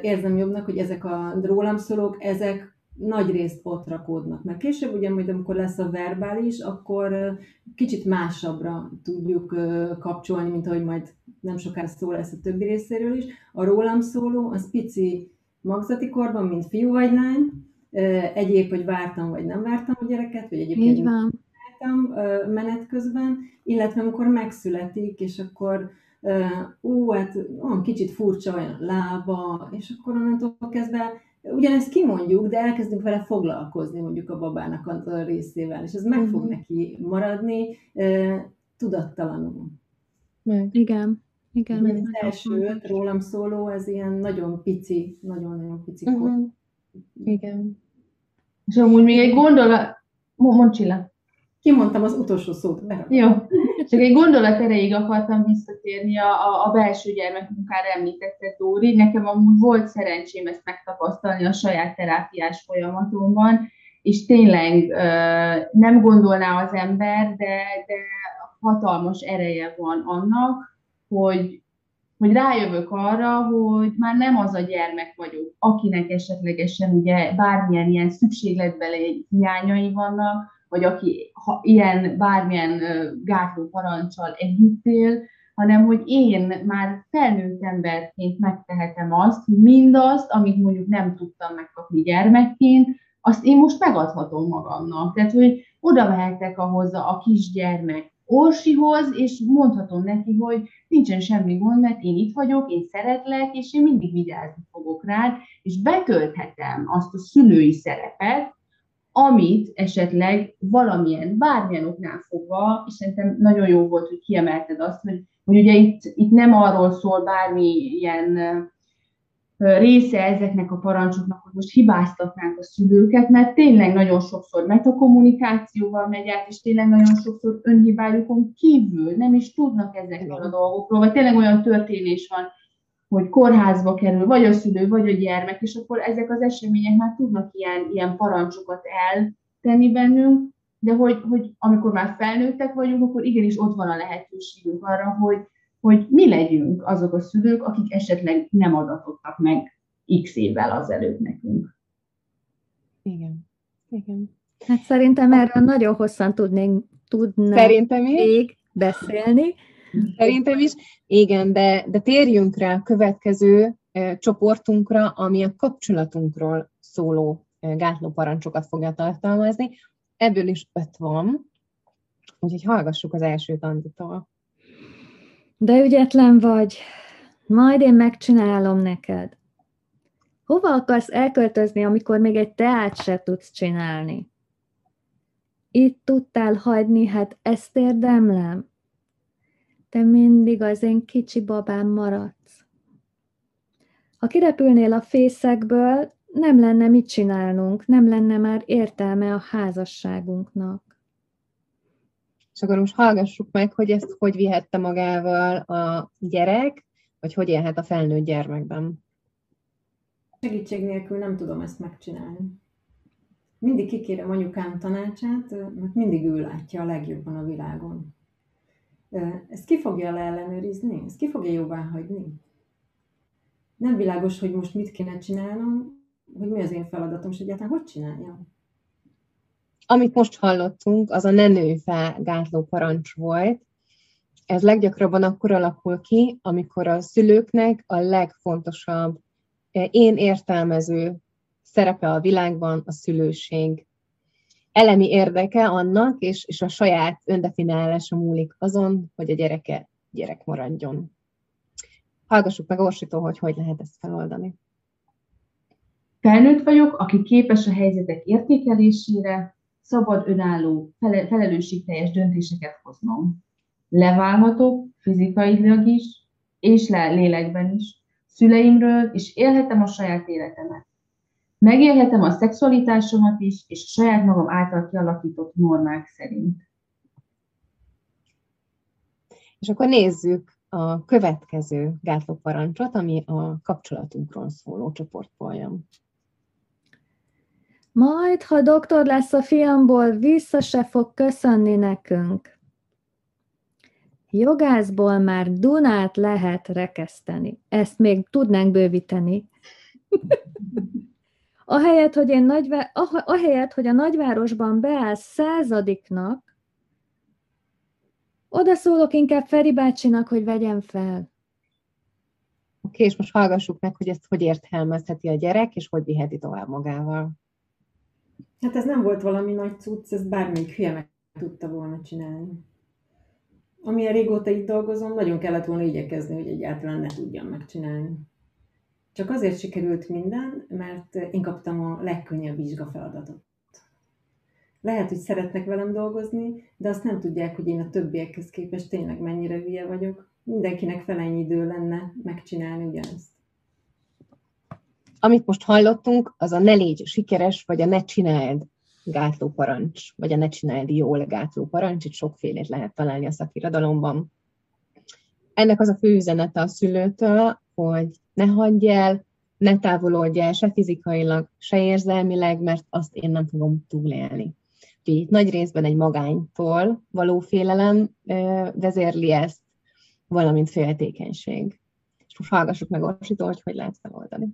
érzem jobbnak, hogy ezek a rólam szólók, ezek nagy részt ott rakódnak. Mert később ugye majd amikor lesz a verbális, akkor kicsit másabbra tudjuk kapcsolni, mint ahogy majd nem sokára szó lesz a többi részéről is. A rólam szóló, az pici magzati korban, mint fiú vagy lány, egyéb, hogy vártam vagy nem vártam a gyereket, vagy egyébként Így van. vártam menet közben, illetve amikor megszületik, és akkor ú, hát olyan kicsit furcsa olyan lába, és akkor onnantól kezdve ugyanezt kimondjuk, de elkezdünk vele foglalkozni mondjuk a babának a részével, és ez meg fog Mhm. neki maradni tudattalanul. Meg. Igen. Igen. Mert az első fontos. rólam szóló, ez ilyen nagyon pici, nagyon-nagyon pici kor. Uh-huh. Igen. És amúgy még egy gondolat, Mo- mondd Csilla. Kimondtam az utolsó szót. berakom. Jó. Csak egy gondolat erejéig akartam visszatérni a, a, a belső gyermekmunkára említette Dóri. Nekem amúgy volt szerencsém ezt megtapasztalni a saját terápiás folyamatomban, és tényleg ö, nem gondolná az ember, de, de hatalmas ereje van annak, hogy, hogy rájövök arra, hogy már nem az a gyermek vagyok, akinek esetlegesen ugye bármilyen ilyen szükségletbeli hiányai vannak, vagy aki ha ilyen bármilyen gátló parancsal együtt él, hanem hogy én már felnőtt emberként megtehetem azt, hogy mindazt, amit mondjuk nem tudtam megkapni gyermekként, azt én most megadhatom magamnak. Tehát, hogy oda mehetek ahhoz a kisgyermek Orsihoz, és mondhatom neki, hogy nincsen semmi gond, mert én itt vagyok, én szeretlek, és én mindig vigyázni fogok rád, és betölthetem azt a szülői szerepet, amit esetleg valamilyen, bármilyen oknál fogva, és szerintem nagyon jó volt, hogy kiemelted azt, hogy, hogy ugye itt, itt nem arról szól bármilyen része ezeknek a parancsoknak, hogy most hibáztatnánk a szülőket, mert tényleg nagyon sokszor metakommunikációval megy át, és tényleg nagyon sokszor önhibájukon kívül nem is tudnak ezekről a dolgokról, vagy tényleg olyan történés van, hogy kórházba kerül, vagy a szülő, vagy a gyermek, és akkor ezek az események már tudnak ilyen, ilyen parancsokat eltenni bennünk, de hogy, hogy amikor már felnőttek vagyunk, akkor igenis ott van a lehetőségünk arra, hogy, hogy mi legyünk azok a szülők, akik esetleg nem adatottak meg x évvel azelőtt nekünk. Igen. Igen. Hát szerintem erről nagyon hosszan tudnénk, tudnánk Szerintem is. még beszélni. Szerintem is. Igen, de, de térjünk rá a következő eh, csoportunkra, ami a kapcsolatunkról szóló eh, gátló parancsokat fogja tartalmazni. Ebből is öt van, úgyhogy hallgassuk az elsőt Anditól. De ügyetlen vagy, majd én megcsinálom neked. Hova akarsz elköltözni, amikor még egy teát se tudsz csinálni? Itt tudtál hagyni, hát ezt érdemlem. Te mindig az én kicsi babám maradsz. Ha kirepülnél a fészekből, nem lenne mit csinálnunk, nem lenne már értelme a házasságunknak. És akkor most hallgassuk meg, hogy ezt hogy vihette magával a gyerek, vagy hogy élhet a felnőtt gyermekben. Segítség nélkül nem tudom ezt megcsinálni. Mindig kikérem anyukám tanácsát, mert mindig ő látja a legjobban a világon. Ezt ki fogja leellenőrizni? Ezt ki fogja jóvá hagyni? Nem világos, hogy most mit kéne csinálnom, hogy mi az én feladatom, és egyáltalán hogy csináljam. Amit most hallottunk, az a ne nőj fel gátló parancs volt. Ez leggyakrabban akkor alakul ki, amikor a szülőknek a legfontosabb én értelmező szerepe a világban a szülőség. Elemi érdeke annak, és, és a saját öndefinálása múlik azon, hogy a gyereke gyerek maradjon. Hallgassuk meg Orsitól, hogy hogy lehet ezt feloldani. Felnőtt vagyok, aki képes a helyzetek értékelésére, szabad, önálló, fele, felelősségteljes döntéseket hoznom. Leválhatok fizikailag is, és lélekben is, szüleimről, és élhetem a saját életemet. Megélhetem a szexualitásomat is, és a saját magam által kialakított normák szerint. És akkor nézzük a következő gátlóparancsot, ami a kapcsolatunkról szóló csoportból. Majd, ha doktor lesz a fiamból, vissza se fog köszönni nekünk. Jogászból már Dunát lehet rekeszteni. Ezt még tudnánk bővíteni. ahelyett, hogy én nagyvá... ah, ahelyett, hogy a nagyvárosban beáll századiknak, oda szólok inkább Feri bácsinak, hogy vegyem fel. okay, és most hallgassuk meg, hogy ezt hogy értelmezheti a gyerek, és hogy viheti tovább magával. Hát ez nem volt valami nagy cucc, ez bármelyik hülye meg tudta volna csinálni. Amilyen régóta itt dolgozom, nagyon kellett volna igyekezni, hogy egyáltalán ne tudjam megcsinálni. Csak azért sikerült minden, mert én kaptam a legkönnyebb vizsgafeladatot. Lehet, hogy szeretnek velem dolgozni, de azt nem tudják, hogy én a többiekhez képest tényleg mennyire hülye vagyok. Mindenkinek felennyi idő lenne megcsinálni ugyanezt. Amit most hallottunk, az a ne légy sikeres, vagy a ne csináld gátló parancs, vagy a ne csináld jól gátló parancs, itt sokfélét lehet találni a szakirodalomban. Ennek az a fő üzenete a szülőtől, hogy ne hagyj el, ne távolodj el se fizikailag, se érzelmileg, mert azt én nem fogom túlélni. Úgyhogy itt nagy részben egy magánytól való félelem vezérli ezt, valamint féltékenység. És most hallgassuk meg Orsitól, hogy hogy lehet feloldani.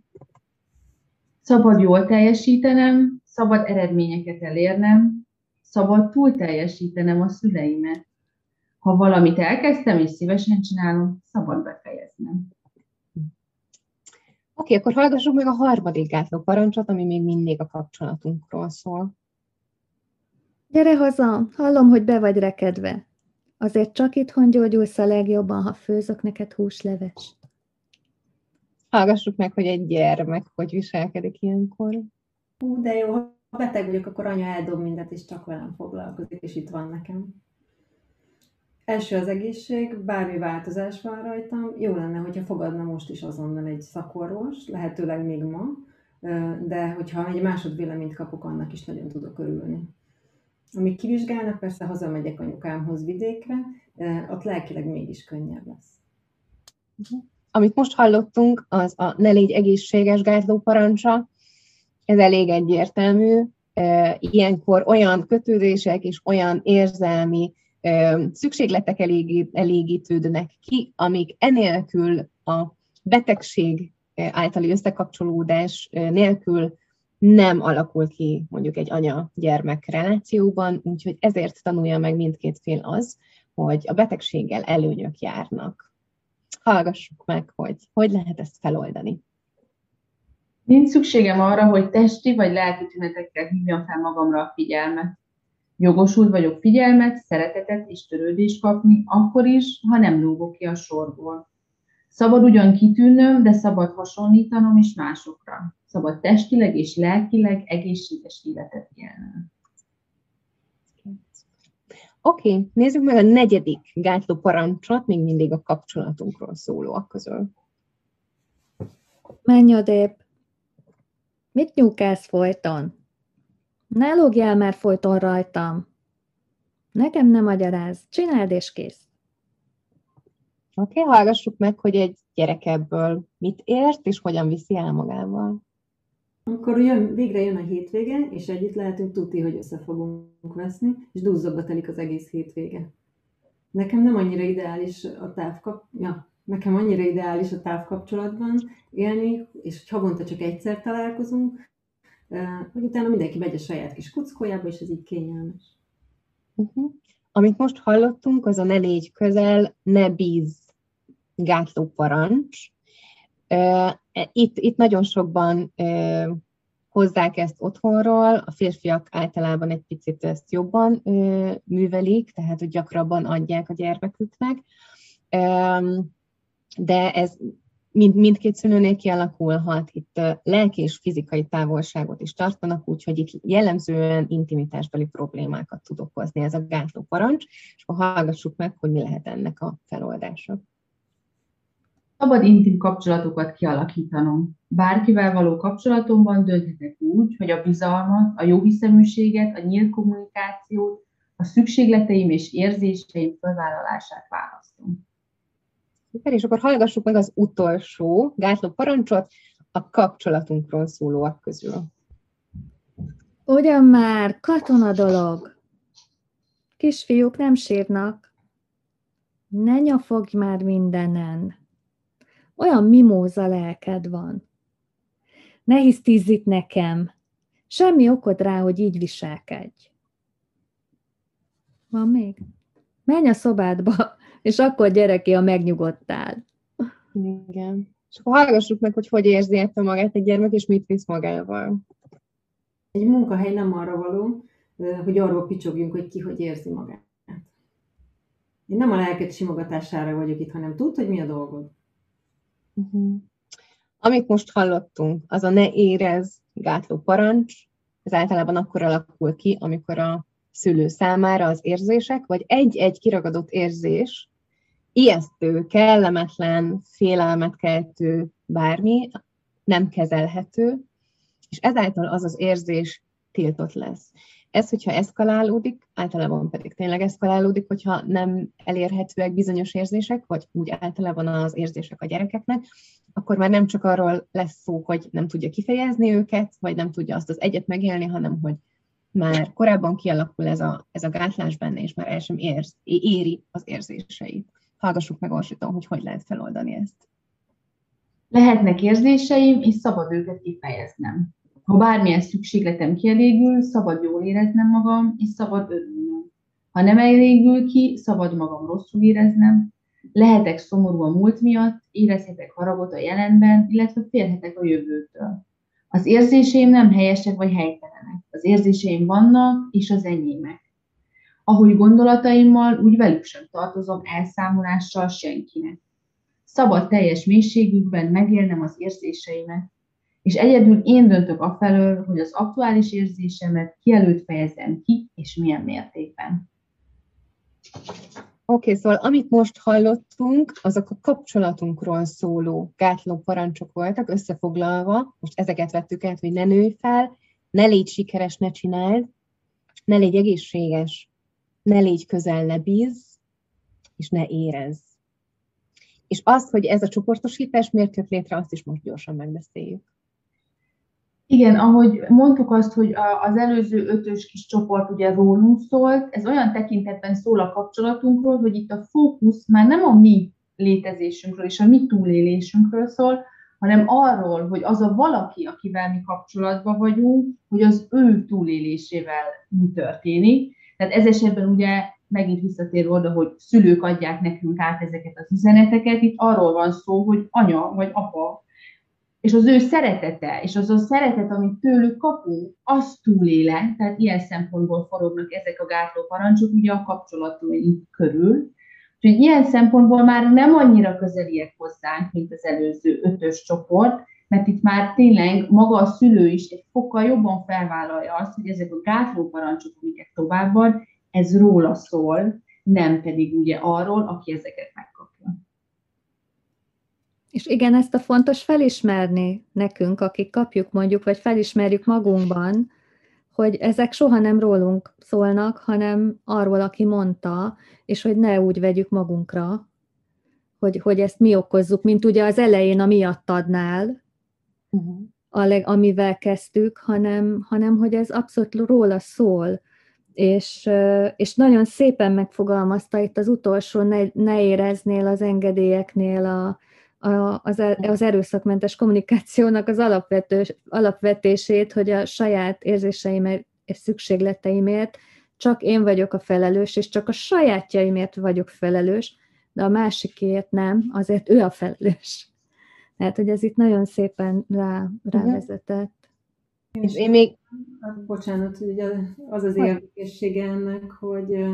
Szabad jól teljesítenem, szabad eredményeket elérnem, szabad túl teljesítenem a szüleimet. Ha valamit elkezdtem és szívesen csinálom, szabad befejeznem. Oké, okay, akkor hallgassuk meg a harmadik gátló parancsot, ami még mindig a kapcsolatunkról szól. Gyere haza, hallom, hogy be vagy rekedve. Azért csak itthon gyógyulsz a legjobban, ha főzök neked húsleves. Hallgassuk meg, hogy egy gyermek hogy viselkedik ilyenkor. Ú, de jó, ha beteg vagyok, akkor anya eldob mindent, és csak velem foglalkozik, és itt van nekem. Első az egészség, bármi változás van rajtam, jó lenne, hogyha fogadna most is azonnal egy szakorvos, lehetőleg még ma, de hogyha egy másodvéleményt kapok, annak is nagyon tudok örülni. Amíg kivizsgálnak, persze hazamegyek anyukámhoz vidékre, ott lelkileg mégis könnyebb lesz. Amit most hallottunk, az a ne légy egészséges gátló parancsa, ez elég egyértelmű. Ilyenkor olyan kötődések és olyan érzelmi szükségletek elégítődnek ki, amik enélkül a betegség általi összekapcsolódás nélkül nem alakul ki mondjuk egy anya-gyermek relációban, úgyhogy ezért tanulja meg mindkét fél az, hogy a betegséggel előnyök járnak. Hallgassuk meg, hogy hogy lehet ezt feloldani. Nincs szükségem arra, hogy testi vagy lelki tünetekkel hívjam fel magamra a figyelmet. Jogosult vagyok figyelmet, szeretetet és törődést kapni, akkor is, ha nem lógok ki a sorból. Szabad ugyan kitűnöm, de szabad hasonlítanom is másokra. Szabad testileg és lelkileg egészséges életet élnem. Oké, okay, nézzük meg a negyedik gátló parancsot, még mindig a kapcsolatunkról szólóak közül. Menj odébb! Mit nyúkálsz folyton? Ne lógjál már folyton rajtam! Nekem nem magyaráz, csináld és kész. Oké, okay, hallgassuk meg, hogy egy gyerek ebből mit ért, és hogyan viszi el magával. Akkor jön, végre jön a hétvége, és együtt lehetünk tudni, hogy össze fogunk veszni, és duzzogba telik az egész hétvége. Nekem nem annyira ideális a távkap... Ja, nekem annyira ideális a távkapcsolatban élni, és hogy havonta csak egyszer találkozunk, hogy utána mindenki megy a saját kis kuckójába, és ez így kényelmes. Uh-huh. Amit most hallottunk, az a ne légy közel, ne bíz gátló parancs. Itt, itt nagyon sokban hozzák ezt otthonról, a férfiak általában egy picit ezt jobban művelik, tehát hogy gyakrabban adják a gyermeküknek. De ez mind, mindkét szülőnél kialakulhat, itt lelki és fizikai távolságot is tartanak, úgyhogy itt jellemzően intimitásbeli problémákat tud okozni ez a gátló parancs, és akkor hallgassuk meg, hogy mi lehet ennek a feloldása. Szabad intim kapcsolatokat kialakítanom. Bárkivel való kapcsolatomban dönthetek úgy, hogy a bizalmat, a jóhiszeműséget, a nyílt kommunikációt, a szükségleteim és érzéseim felvállalását választom. Szuper, és akkor hallgassuk meg az utolsó gátló parancsot, a kapcsolatunkról szólóak közül. Ugyan már, katona dolog. Kisfiúk nem sírnak. Ne nyafogj már mindenen. Olyan mimóza lelked van. Ne hisztízz itt nekem. Semmi okod rá, hogy így viselkedj. Van még? Menj a szobádba, és akkor gyere ki, ha megnyugodtál. Igen. És akkor hallgassuk meg, hogy hogy érzi ettől magát egy gyermek, és mit visz magával. Egy munkahely nem arra való, hogy arról picsogjunk, hogy ki hogy érzi magát. Én nem a lelket simogatására vagyok itt, hanem tud, hogy mi a dolgod. Uh-huh. Amit most hallottunk, az a ne érez gátló parancs, ez általában akkor alakul ki, amikor a szülő számára az érzések, vagy egy-egy kiragadott érzés, ijesztő, kellemetlen, félelmet keltő, bármi, nem kezelhető, és ezáltal az az érzés tiltott lesz. Ez, hogyha eszkalálódik, általában pedig tényleg eszkalálódik, hogyha nem elérhetőek bizonyos érzések, vagy úgy általában az érzések a gyerekeknek, akkor már nem csak arról lesz szó, hogy nem tudja kifejezni őket, vagy nem tudja azt az egyet megélni, hanem hogy már korábban kialakul ez a, ez a gátlás benne, és már el sem érz, éri az érzéseit. Hallgassuk meg Orsiton, hogy hogy lehet feloldani ezt. Lehetnek érzéseim, és szabad őket kifejeznem. Ha bármilyen szükségletem kielégül, szabad jól éreznem magam, és szabad örülnöm. Ha nem elégül ki, szabad magam rosszul éreznem. Lehetek szomorú a múlt miatt, érezhetek haragot a jelenben, illetve félhetek a jövőtől. Az érzéseim nem helyesek vagy helytelenek. Az érzéseim vannak, és az enyémek. Ahogy gondolataimmal, úgy velük sem tartozom elszámolással senkinek. Szabad teljes mélységükben megélnem az érzéseimet, és egyedül én döntök afelől, hogy az aktuális érzésemet kielőtt fejezem ki, és milyen mértékben. Oké, okay, szóval amit most hallottunk, azok a kapcsolatunkról szóló gátló parancsok voltak, összefoglalva, most ezeket vettük át, hogy ne nőj fel, ne légy sikeres, ne csináld, ne légy egészséges, ne légy közel, ne bíz, és ne érez. És az, hogy ez a csoportosítás miért jött létre, azt is most gyorsan megbeszéljük. Igen, ahogy mondtuk azt, hogy az előző ötös kis csoport ugye rólunk szólt, ez olyan tekintetben szól a kapcsolatunkról, hogy itt a fókusz már nem a mi létezésünkről és a mi túlélésünkről szól, hanem arról, hogy az a valaki, akivel mi kapcsolatban vagyunk, hogy az ő túlélésével mi történik. Tehát ez esetben ugye megint visszatér oda, hogy szülők adják nekünk át ezeket az üzeneteket, itt arról van szó, hogy anya vagy apa és az ő szeretete, és az a szeretet, amit tőlük kapunk, az túléle, tehát ilyen szempontból forognak ezek a gátló parancsok ugye a kapcsolatunk körül. Úgyhogy ilyen szempontból már nem annyira közeliek hozzánk, mint az előző ötös csoport, mert itt már tényleg maga a szülő is egy fokkal jobban felvállalja azt, hogy ezek a gátló parancsok, amiket továbbad, ez róla szól, nem pedig ugye arról, aki ezeket meg és igen, ezt a fontos felismerni nekünk, akik kapjuk mondjuk, vagy felismerjük magunkban, hogy ezek soha nem rólunk szólnak, hanem arról, aki mondta, és hogy ne úgy vegyük magunkra, hogy, hogy ezt mi okozzuk, mint ugye az elején a miattadnál, uh-huh. a leg, amivel kezdtük, hanem, hanem hogy ez abszolút róla szól. És, és nagyon szépen megfogalmazta itt az utolsó, ne, ne éreznél az engedélyeknél a, az, e, az erőszakmentes kommunikációnak az alapvető, alapvetését, hogy a saját érzéseimért és szükségleteimért csak én vagyok a felelős, és csak a sajátjaimért vagyok felelős, de a másikért nem, azért ő a felelős. Tehát, hogy ez itt nagyon szépen rá, rávezetett. És én még... Bocsánat, ugye az az érdekessége ennek, hogy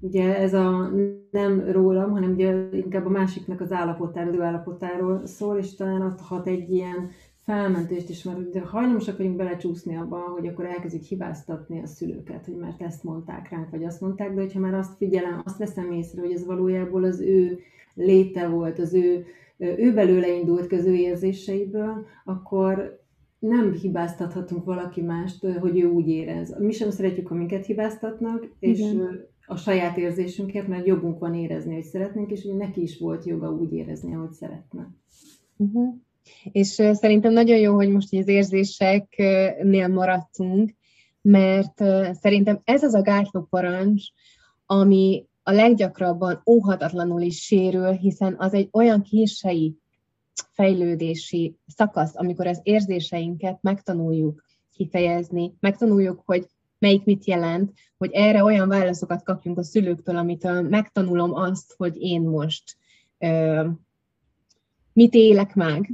Ugye ez a nem rólam, hanem ugye inkább a másiknak az állapotáról, ő állapotáról szól, és talán adhat egy ilyen felmentést is, mert ugye hajlamosak vagyunk belecsúszni abba, hogy akkor elkezdjük hibáztatni a szülőket, hogy már ezt mondták ránk, vagy azt mondták, de hogyha már azt figyelem, azt veszem észre, hogy ez valójában az ő léte volt, az ő, ő belőle indult köző érzéseiből, akkor nem hibáztathatunk valaki mást, hogy ő úgy érez. Mi sem szeretjük, ha minket hibáztatnak, és Igen a saját érzésünkért, mert jogunk van érezni, hogy szeretnénk, és ugye neki is volt joga úgy érezni, ahogy szeretne. Uh-huh. És szerintem nagyon jó, hogy most az érzéseknél maradtunk, mert szerintem ez az a gátló parancs, ami a leggyakrabban óhatatlanul is sérül, hiszen az egy olyan kései fejlődési szakasz, amikor az érzéseinket megtanuljuk kifejezni, megtanuljuk, hogy melyik mit jelent, hogy erre olyan válaszokat kapjunk a szülőktől, amitől megtanulom azt, hogy én most ö, mit élek meg,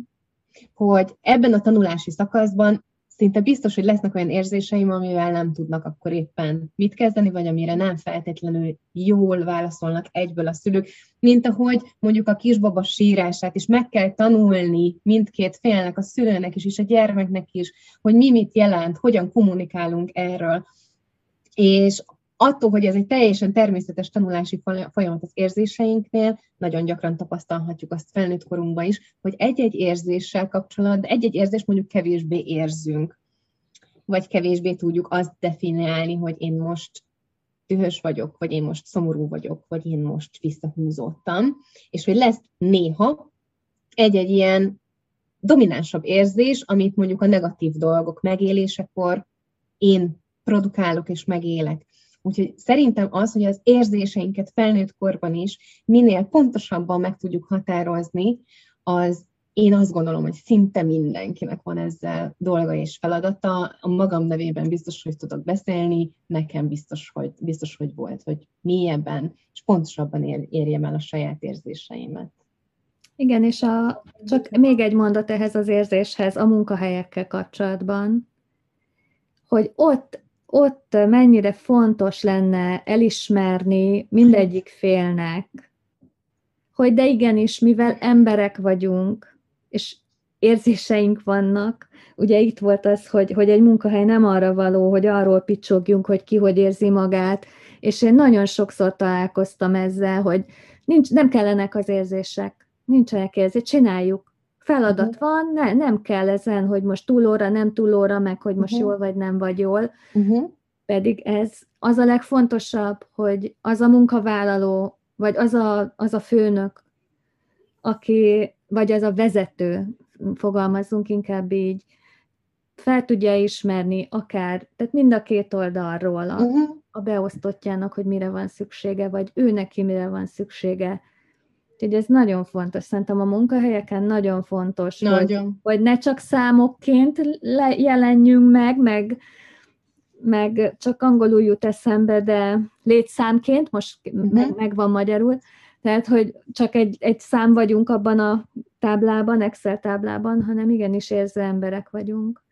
hogy ebben a tanulási szakaszban szinte biztos, hogy lesznek olyan érzéseim, amivel nem tudnak akkor éppen mit kezdeni, vagy amire nem feltétlenül jól válaszolnak egyből a szülők, mint ahogy mondjuk a kisbaba sírását is meg kell tanulni mindkét félnek, a szülőnek is, és a gyermeknek is, hogy mi mit jelent, hogyan kommunikálunk erről. És attól, hogy ez egy teljesen természetes tanulási folyamat az érzéseinknél, nagyon gyakran tapasztalhatjuk azt felnőtt korunkban is, hogy egy-egy érzéssel kapcsolatban, egy-egy érzés mondjuk kevésbé érzünk, vagy kevésbé tudjuk azt definiálni, hogy én most dühös vagyok, vagy én most szomorú vagyok, vagy én most visszahúzottam, és hogy lesz néha egy-egy ilyen dominánsabb érzés, amit mondjuk a negatív dolgok megélésekor én produkálok és megélek. Úgyhogy szerintem az, hogy az érzéseinket felnőtt korban is minél pontosabban meg tudjuk határozni, az én azt gondolom, hogy szinte mindenkinek van ezzel dolga és feladata. A magam nevében biztos, hogy tudok beszélni, nekem biztos, hogy, biztos, hogy volt, hogy mélyebben és pontosabban ér, érjem el a saját érzéseimet. Igen, és a, csak még egy mondat ehhez az érzéshez a munkahelyekkel kapcsolatban, hogy ott ott mennyire fontos lenne elismerni mindegyik félnek, hogy de igenis, mivel emberek vagyunk, és érzéseink vannak, ugye itt volt az, hogy, hogy egy munkahely nem arra való, hogy arról picsogjunk, hogy ki hogy érzi magát, és én nagyon sokszor találkoztam ezzel, hogy nincs, nem kellenek az érzések, nincsenek érzések, csináljuk. Feladat uh-huh. van, ne, nem kell ezen, hogy most túlóra, nem túlóra, meg hogy most uh-huh. jól vagy nem vagy jól. Uh-huh. Pedig ez az a legfontosabb, hogy az a munkavállaló, vagy az a, az a főnök, aki, vagy az a vezető, fogalmazzunk inkább így, fel tudja ismerni akár, tehát mind a két oldalról a, uh-huh. a beosztottjának, hogy mire van szüksége, vagy ő neki mire van szüksége, Úgyhogy ez nagyon fontos. Szerintem a munkahelyeken nagyon fontos, nagyon. Hogy, hogy ne csak számokként le, jelenjünk meg, meg, meg csak angolul jut eszembe, de létszámként, most uh-huh. meg, meg van magyarul, tehát, hogy csak egy, egy szám vagyunk abban a táblában, Excel táblában, hanem igenis érző emberek vagyunk,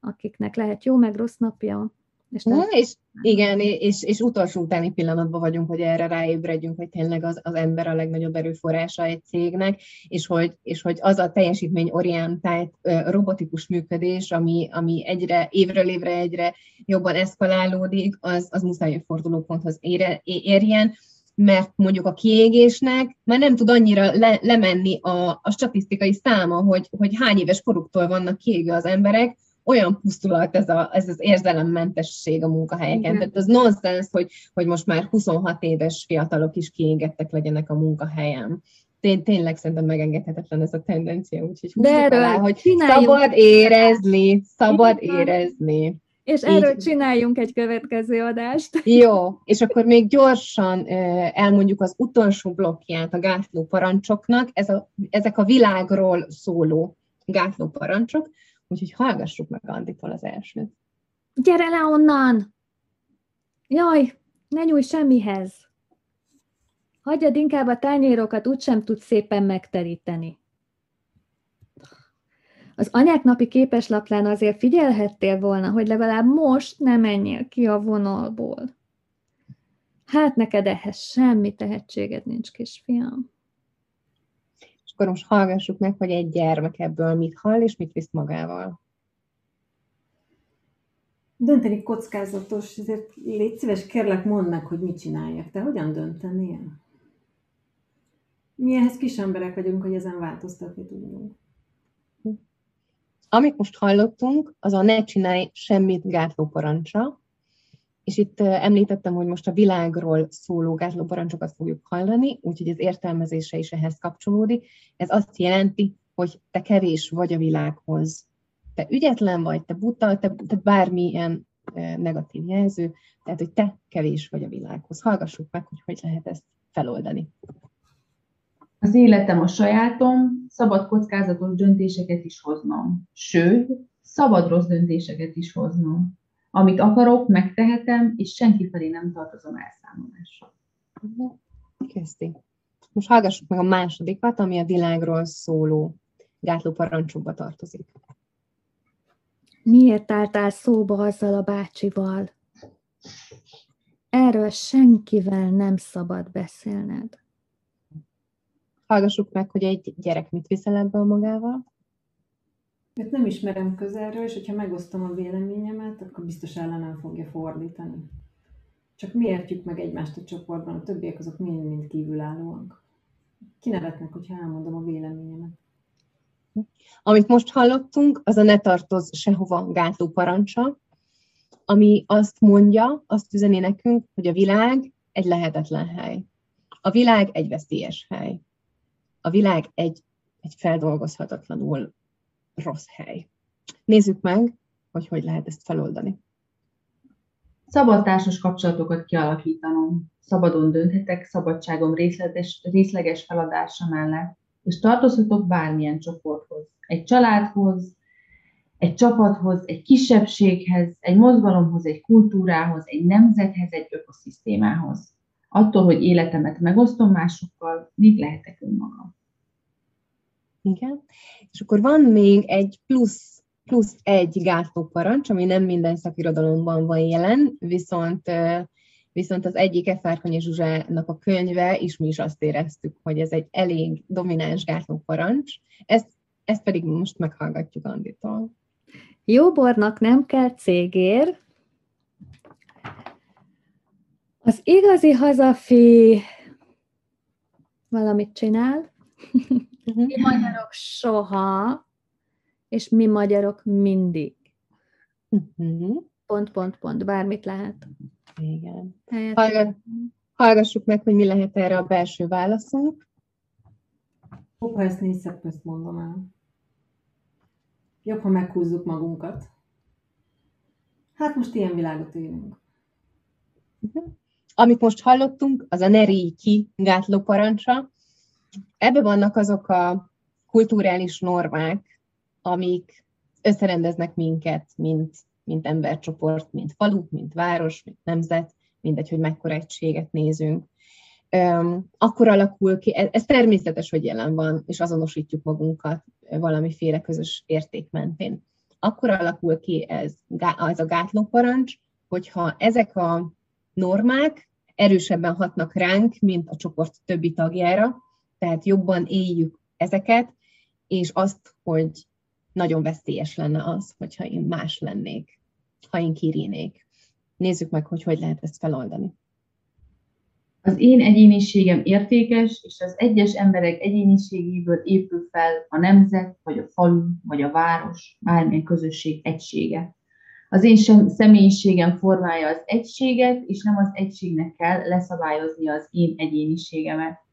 akiknek lehet jó, meg rossz napja, és, nem... és igen, és, és utolsó utáni pillanatban vagyunk, hogy erre ráébredjünk, hogy tényleg az, az ember a legnagyobb erőforrása egy cégnek, és hogy, és hogy az a teljesítményorientált robotikus működés, ami, ami egyre, évről évre egyre jobban eszkalálódik, az, az muszáj, hogy fordulóponthoz ére, érjen, mert mondjuk a kiégésnek már nem tud annyira le, lemenni a, a statisztikai száma, hogy, hogy hány éves koruktól vannak kiégve az emberek, olyan pusztulat ez, a, ez az érzelemmentesség a munkahelyeken. Igen. Tehát az nonsens, hogy, hogy most már 26 éves fiatalok is kiégettek legyenek a munkahelyen. Tény, tényleg szerintem megengedhetetlen ez a tendencia, úgyhogy De erről alá, hogy szabad érezni, szabad Igen. érezni. És erről Így. csináljunk egy következő adást. Jó, és akkor még gyorsan elmondjuk az utolsó blokkját a gátló parancsoknak. Ez a, ezek a világról szóló gátló parancsok. Úgyhogy hallgassuk meg Anditól az elsőt. Gyere le onnan! Jaj, ne nyújj semmihez! Hagyjad inkább a tányérokat, úgysem tudsz szépen megteríteni. Az anyák napi képeslaplán azért figyelhettél volna, hogy legalább most ne menjél ki a vonalból. Hát neked ehhez semmi tehetséged nincs, kisfiam akkor most hallgassuk meg, hogy egy gyermek ebből mit hall, és mit visz magával. Dönteni kockázatos, ezért légy szíves, kérlek, mondd meg, hogy mit csináljak. Te hogyan döntenél? Mi ehhez kis emberek vagyunk, hogy ezen változtatni tudjunk. Amit most hallottunk, az a ne csinálj semmit gátló parancsa, és itt említettem, hogy most a világról szóló gátló parancsokat fogjuk hallani, úgyhogy az értelmezése is ehhez kapcsolódik. Ez azt jelenti, hogy te kevés vagy a világhoz. Te ügyetlen vagy, te buta, te, te bármilyen negatív jelző, tehát, hogy te kevés vagy a világhoz. Hallgassuk meg, hogy hogy lehet ezt feloldani. Az életem a sajátom, szabad kockázatos döntéseket is hoznom. Sőt, szabad rossz döntéseket is hoznom. Amit akarok, megtehetem, és senki felé nem tartozom elszámolással. Kezdi. Most hallgassuk meg a másodikat, ami a világról szóló gátló parancsokba tartozik. Miért álltál szóba azzal a bácsival? Erről senkivel nem szabad beszélned. Hallgassuk meg, hogy egy gyerek mit viszel ebből magával. Őt nem ismerem közelről, és hogyha megosztom a véleményemet, akkor biztos ellenem fogja fordítani. Csak mi értjük meg egymást a csoportban, a többiek azok mind-mind kívülállóak. Kinevetnek, hogyha elmondom a véleményemet. Amit most hallottunk, az a ne tartoz sehova gátló parancsa, ami azt mondja, azt üzeni nekünk, hogy a világ egy lehetetlen hely. A világ egy veszélyes hely. A világ egy, egy feldolgozhatatlanul rossz hely. Nézzük meg, hogy hogy lehet ezt feloldani. Szabad társas kapcsolatokat kialakítanom. Szabadon dönthetek szabadságom részleges, részleges feladása mellett, és tartozhatok bármilyen csoporthoz. Egy családhoz, egy csapathoz, egy kisebbséghez, egy mozgalomhoz, egy kultúrához, egy nemzethez, egy ökoszisztémához. Attól, hogy életemet megosztom másokkal, még lehetek önmagam. Igen. És akkor van még egy plusz, plusz egy gátló parancs, ami nem minden szakirodalomban van jelen, viszont viszont az egyik Efárkonyi Zsuzsának a könyve, és mi is azt éreztük, hogy ez egy elég domináns gátló parancs. Ezt, ezt pedig most meghallgatjuk Anditól. Jóbornak nem kell cégér. Az igazi hazafi valamit csinál. Mi magyarok soha, és mi magyarok mindig. Uh-huh. Pont, pont, pont, bármit lehet. Igen. Hallgass, hallgassuk meg, hogy mi lehet erre a belső válaszunk. Hoppá, ezt négyszer ezt mondom el. Jobb, ha meghúzzuk magunkat. Hát most ilyen világot élünk. Uh-huh. Amit most hallottunk, az a Neri ki gátló parancsa, Ebbe vannak azok a kulturális normák, amik összerendeznek minket, mint, mint embercsoport, mint falu, mint város, mint nemzet, mindegy, hogy mekkora egységet nézünk. Akkor alakul ki, ez, ez természetes, hogy jelen van, és azonosítjuk magunkat valamiféle közös érték mentén. Akkor alakul ki ez, ez a gátlóparancs, hogyha ezek a normák erősebben hatnak ránk, mint a csoport többi tagjára, tehát jobban éljük ezeket, és azt, hogy nagyon veszélyes lenne az, hogyha én más lennék, ha én kirínék. Nézzük meg, hogy hogy lehet ezt feloldani. Az én egyéniségem értékes, és az egyes emberek egyéniségéből épül fel a nemzet, vagy a falu, vagy a város, bármilyen közösség egysége. Az én személyiségem formája az egységet, és nem az egységnek kell leszabályozni az én egyéniségemet.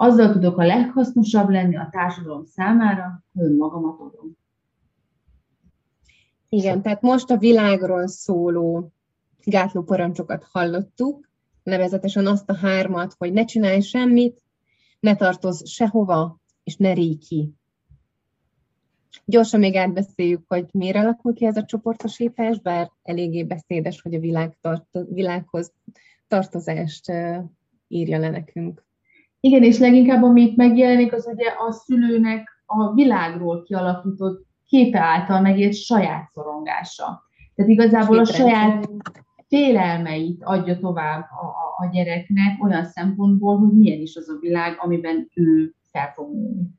Azzal tudok a leghasznosabb lenni a társadalom számára, önmagamat adom. Igen, tehát most a világról szóló gátló parancsokat hallottuk, nevezetesen azt a hármat, hogy ne csinálj semmit, ne tartoz sehova, és ne ríj ki. Gyorsan még átbeszéljük, hogy miért alakul ki ez a csoportosítás, bár eléggé beszédes, hogy a világ tart, világhoz tartozást írja le nekünk. Igen, és leginkább ami itt megjelenik, az ugye a szülőnek a világról kialakított képe által megért saját szorongása. Tehát igazából a saját félelmeit adja tovább a, a, a gyereknek olyan szempontból, hogy milyen is az a világ, amiben ő fel fog nőni.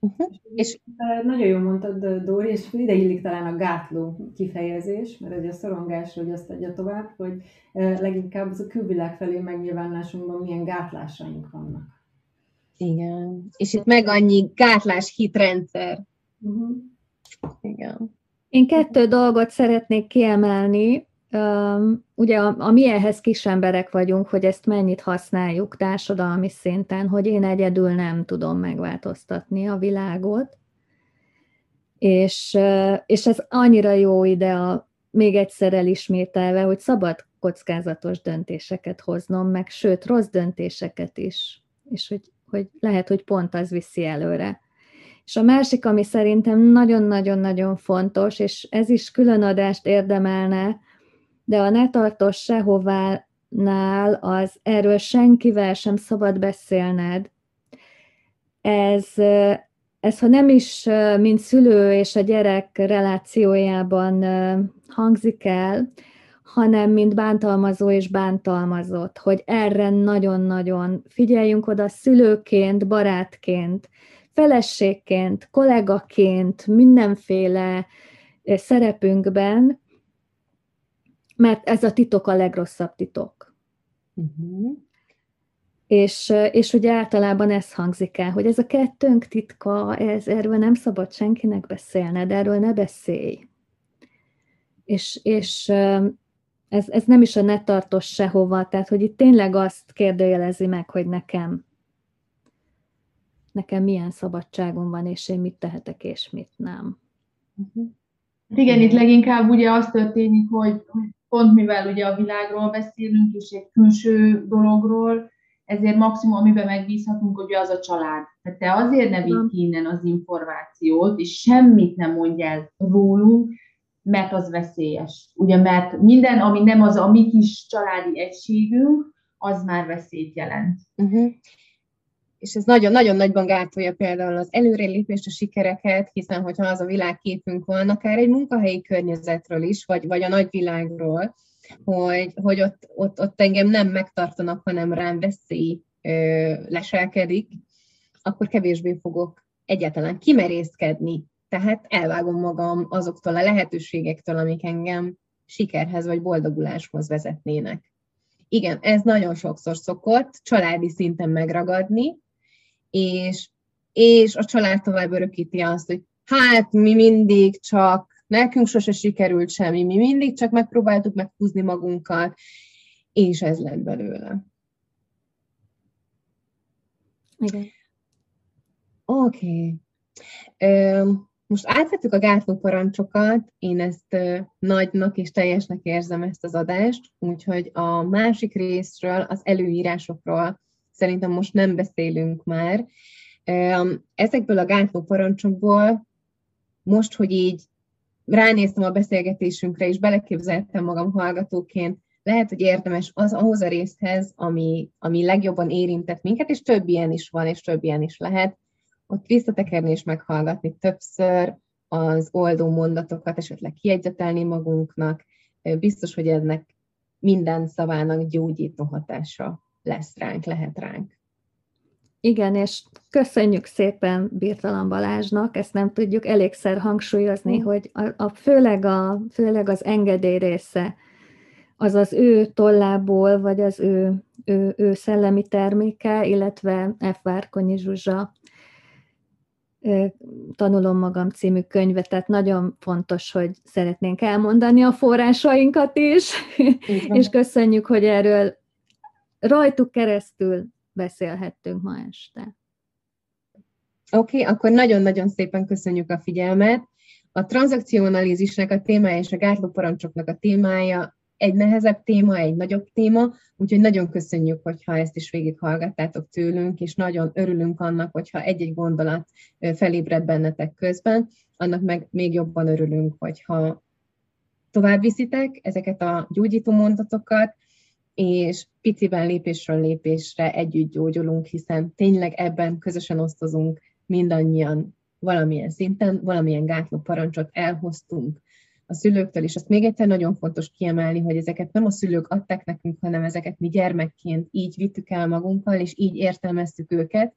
Uh-huh. És nagyon jól mondtad, Dóri, és ide illik talán a gátló kifejezés, mert ugye a szorongás, hogy azt adja tovább, hogy leginkább az a külvilág felé megnyilvánulásunkban milyen gátlásaink vannak. Igen. És itt meg annyi gátlás hitrendszer. Uh-huh. Igen. Én kettő dolgot szeretnék kiemelni. Ugye a, a mi ehhez kis emberek vagyunk, hogy ezt mennyit használjuk társadalmi szinten, hogy én egyedül nem tudom megváltoztatni a világot. És, és ez annyira jó ide a, még egyszer elismételve, hogy szabad kockázatos döntéseket hoznom, meg sőt, rossz döntéseket is. És hogy, hogy lehet, hogy pont az viszi előre. És a másik, ami szerintem nagyon-nagyon-nagyon fontos, és ez is külön adást érdemelne, de a ne tartos sehová nál az erről senkivel sem szabad beszélned. Ez, ez ha nem is mint szülő és a gyerek relációjában hangzik el, hanem mint bántalmazó és bántalmazott, hogy erre nagyon-nagyon figyeljünk oda szülőként, barátként, feleségként, kollégaként, mindenféle szerepünkben, mert ez a titok a legrosszabb titok. Uh-huh. És, és ugye általában ez hangzik el, hogy ez a kettőnk titka, ez, erről nem szabad senkinek beszélned, erről ne beszélj. És, és ez, ez nem is a ne tartos sehova, tehát hogy itt tényleg azt kérdőjelezi meg, hogy nekem nekem milyen szabadságom van, és én mit tehetek, és mit nem. Uh-huh. Igen, itt leginkább ugye az történik, hogy pont mivel ugye a világról beszélünk, és egy külső dologról, ezért maximum, amiben megbízhatunk, hogy az a család. Tehát te azért ne vidd ki innen az információt, és semmit nem mondj el rólunk, mert az veszélyes. Ugye, mert minden, ami nem az a mi kis családi egységünk, az már veszélyt jelent. Uh-huh. És ez nagyon-nagyon nagyban gátolja például az előrelépést, a sikereket, hiszen hogyha az a világképünk van, akár egy munkahelyi környezetről is, vagy, vagy a nagyvilágról, hogy, hogy ott, ott, ott engem nem megtartanak, hanem rám veszély ö, leselkedik, akkor kevésbé fogok egyáltalán kimerészkedni tehát elvágom magam azoktól a lehetőségektől, amik engem sikerhez vagy boldoguláshoz vezetnének. Igen, ez nagyon sokszor szokott családi szinten megragadni, és, és a család tovább örökíti azt, hogy hát mi mindig csak, nekünk sose sikerült semmi, mi mindig csak megpróbáltuk meghúzni magunkat, és ez lett belőle. Igen. Oké. Okay. Most átvettük a gátló parancsokat, én ezt nagynak és teljesnek érzem ezt az adást, úgyhogy a másik részről, az előírásokról szerintem most nem beszélünk már. Ezekből a gátló parancsokból most, hogy így ránéztem a beszélgetésünkre, és beleképzeltem magam hallgatóként, lehet, hogy érdemes az ahhoz a részhez, ami, ami legjobban érintett minket, és több ilyen is van, és több ilyen is lehet, ott visszatekerni és meghallgatni többször, az oldó mondatokat esetleg kiegyzetelni magunknak, biztos, hogy ennek minden szavának gyógyító hatása lesz ránk, lehet ránk. Igen, és köszönjük szépen Birtalan Balázsnak, ezt nem tudjuk elégszer hangsúlyozni, mm. hogy a, a, főleg, a, főleg az engedély része, az az ő tollából, vagy az ő, ő, ő szellemi terméke, illetve F. Várkonyi Zsuzsa Tanulom magam című könyve, tehát nagyon fontos, hogy szeretnénk elmondani a forrásainkat is, és köszönjük, hogy erről rajtuk keresztül beszélhettünk ma este. Oké, okay, akkor nagyon-nagyon szépen köszönjük a figyelmet. A tranzakcionalizisnek a témája és a gátlóparancsoknak a témája egy nehezebb téma, egy nagyobb téma, úgyhogy nagyon köszönjük, hogyha ezt is végighallgattátok tőlünk, és nagyon örülünk annak, hogyha egy-egy gondolat felébred bennetek közben, annak meg még jobban örülünk, hogyha tovább viszitek ezeket a gyógyító mondatokat, és piciben lépésről lépésre együtt gyógyulunk, hiszen tényleg ebben közösen osztozunk mindannyian valamilyen szinten, valamilyen gátló parancsot elhoztunk a szülőktől, és azt még egyszer nagyon fontos kiemelni, hogy ezeket nem a szülők adták nekünk, hanem ezeket mi gyermekként így vittük el magunkkal, és így értelmeztük őket,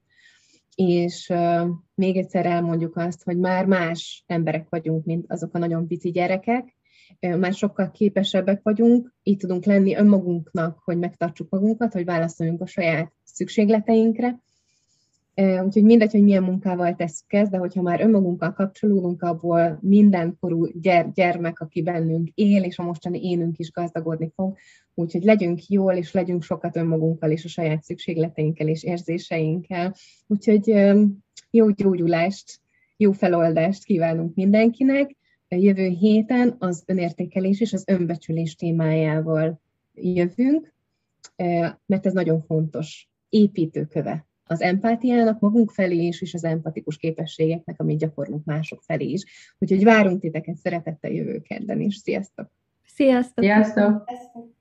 és uh, még egyszer elmondjuk azt, hogy már más emberek vagyunk, mint azok a nagyon pici gyerekek, már sokkal képesebbek vagyunk, így tudunk lenni önmagunknak, hogy megtartsuk magunkat, hogy válaszoljunk a saját szükségleteinkre, Úgyhogy mindegy, hogy milyen munkával tesszük ezt, de hogyha már önmagunkkal kapcsolódunk, abból mindenkorú gyere, gyermek, aki bennünk él, és a mostani énünk is gazdagodni fog. Úgyhogy legyünk jól, és legyünk sokat önmagunkkal, és a saját szükségleteinkkel és érzéseinkkel. Úgyhogy jó gyógyulást, jó feloldást kívánunk mindenkinek. Jövő héten az önértékelés és az önbecsülés témájával jövünk, mert ez nagyon fontos építőköve az empátiának magunk felé is, és az empatikus képességeknek, amit gyakorlunk mások felé is. Úgyhogy várunk titeket szeretettel jövő kedden is. Sziasztok! Sziasztok! Sziasztok! Sziasztok.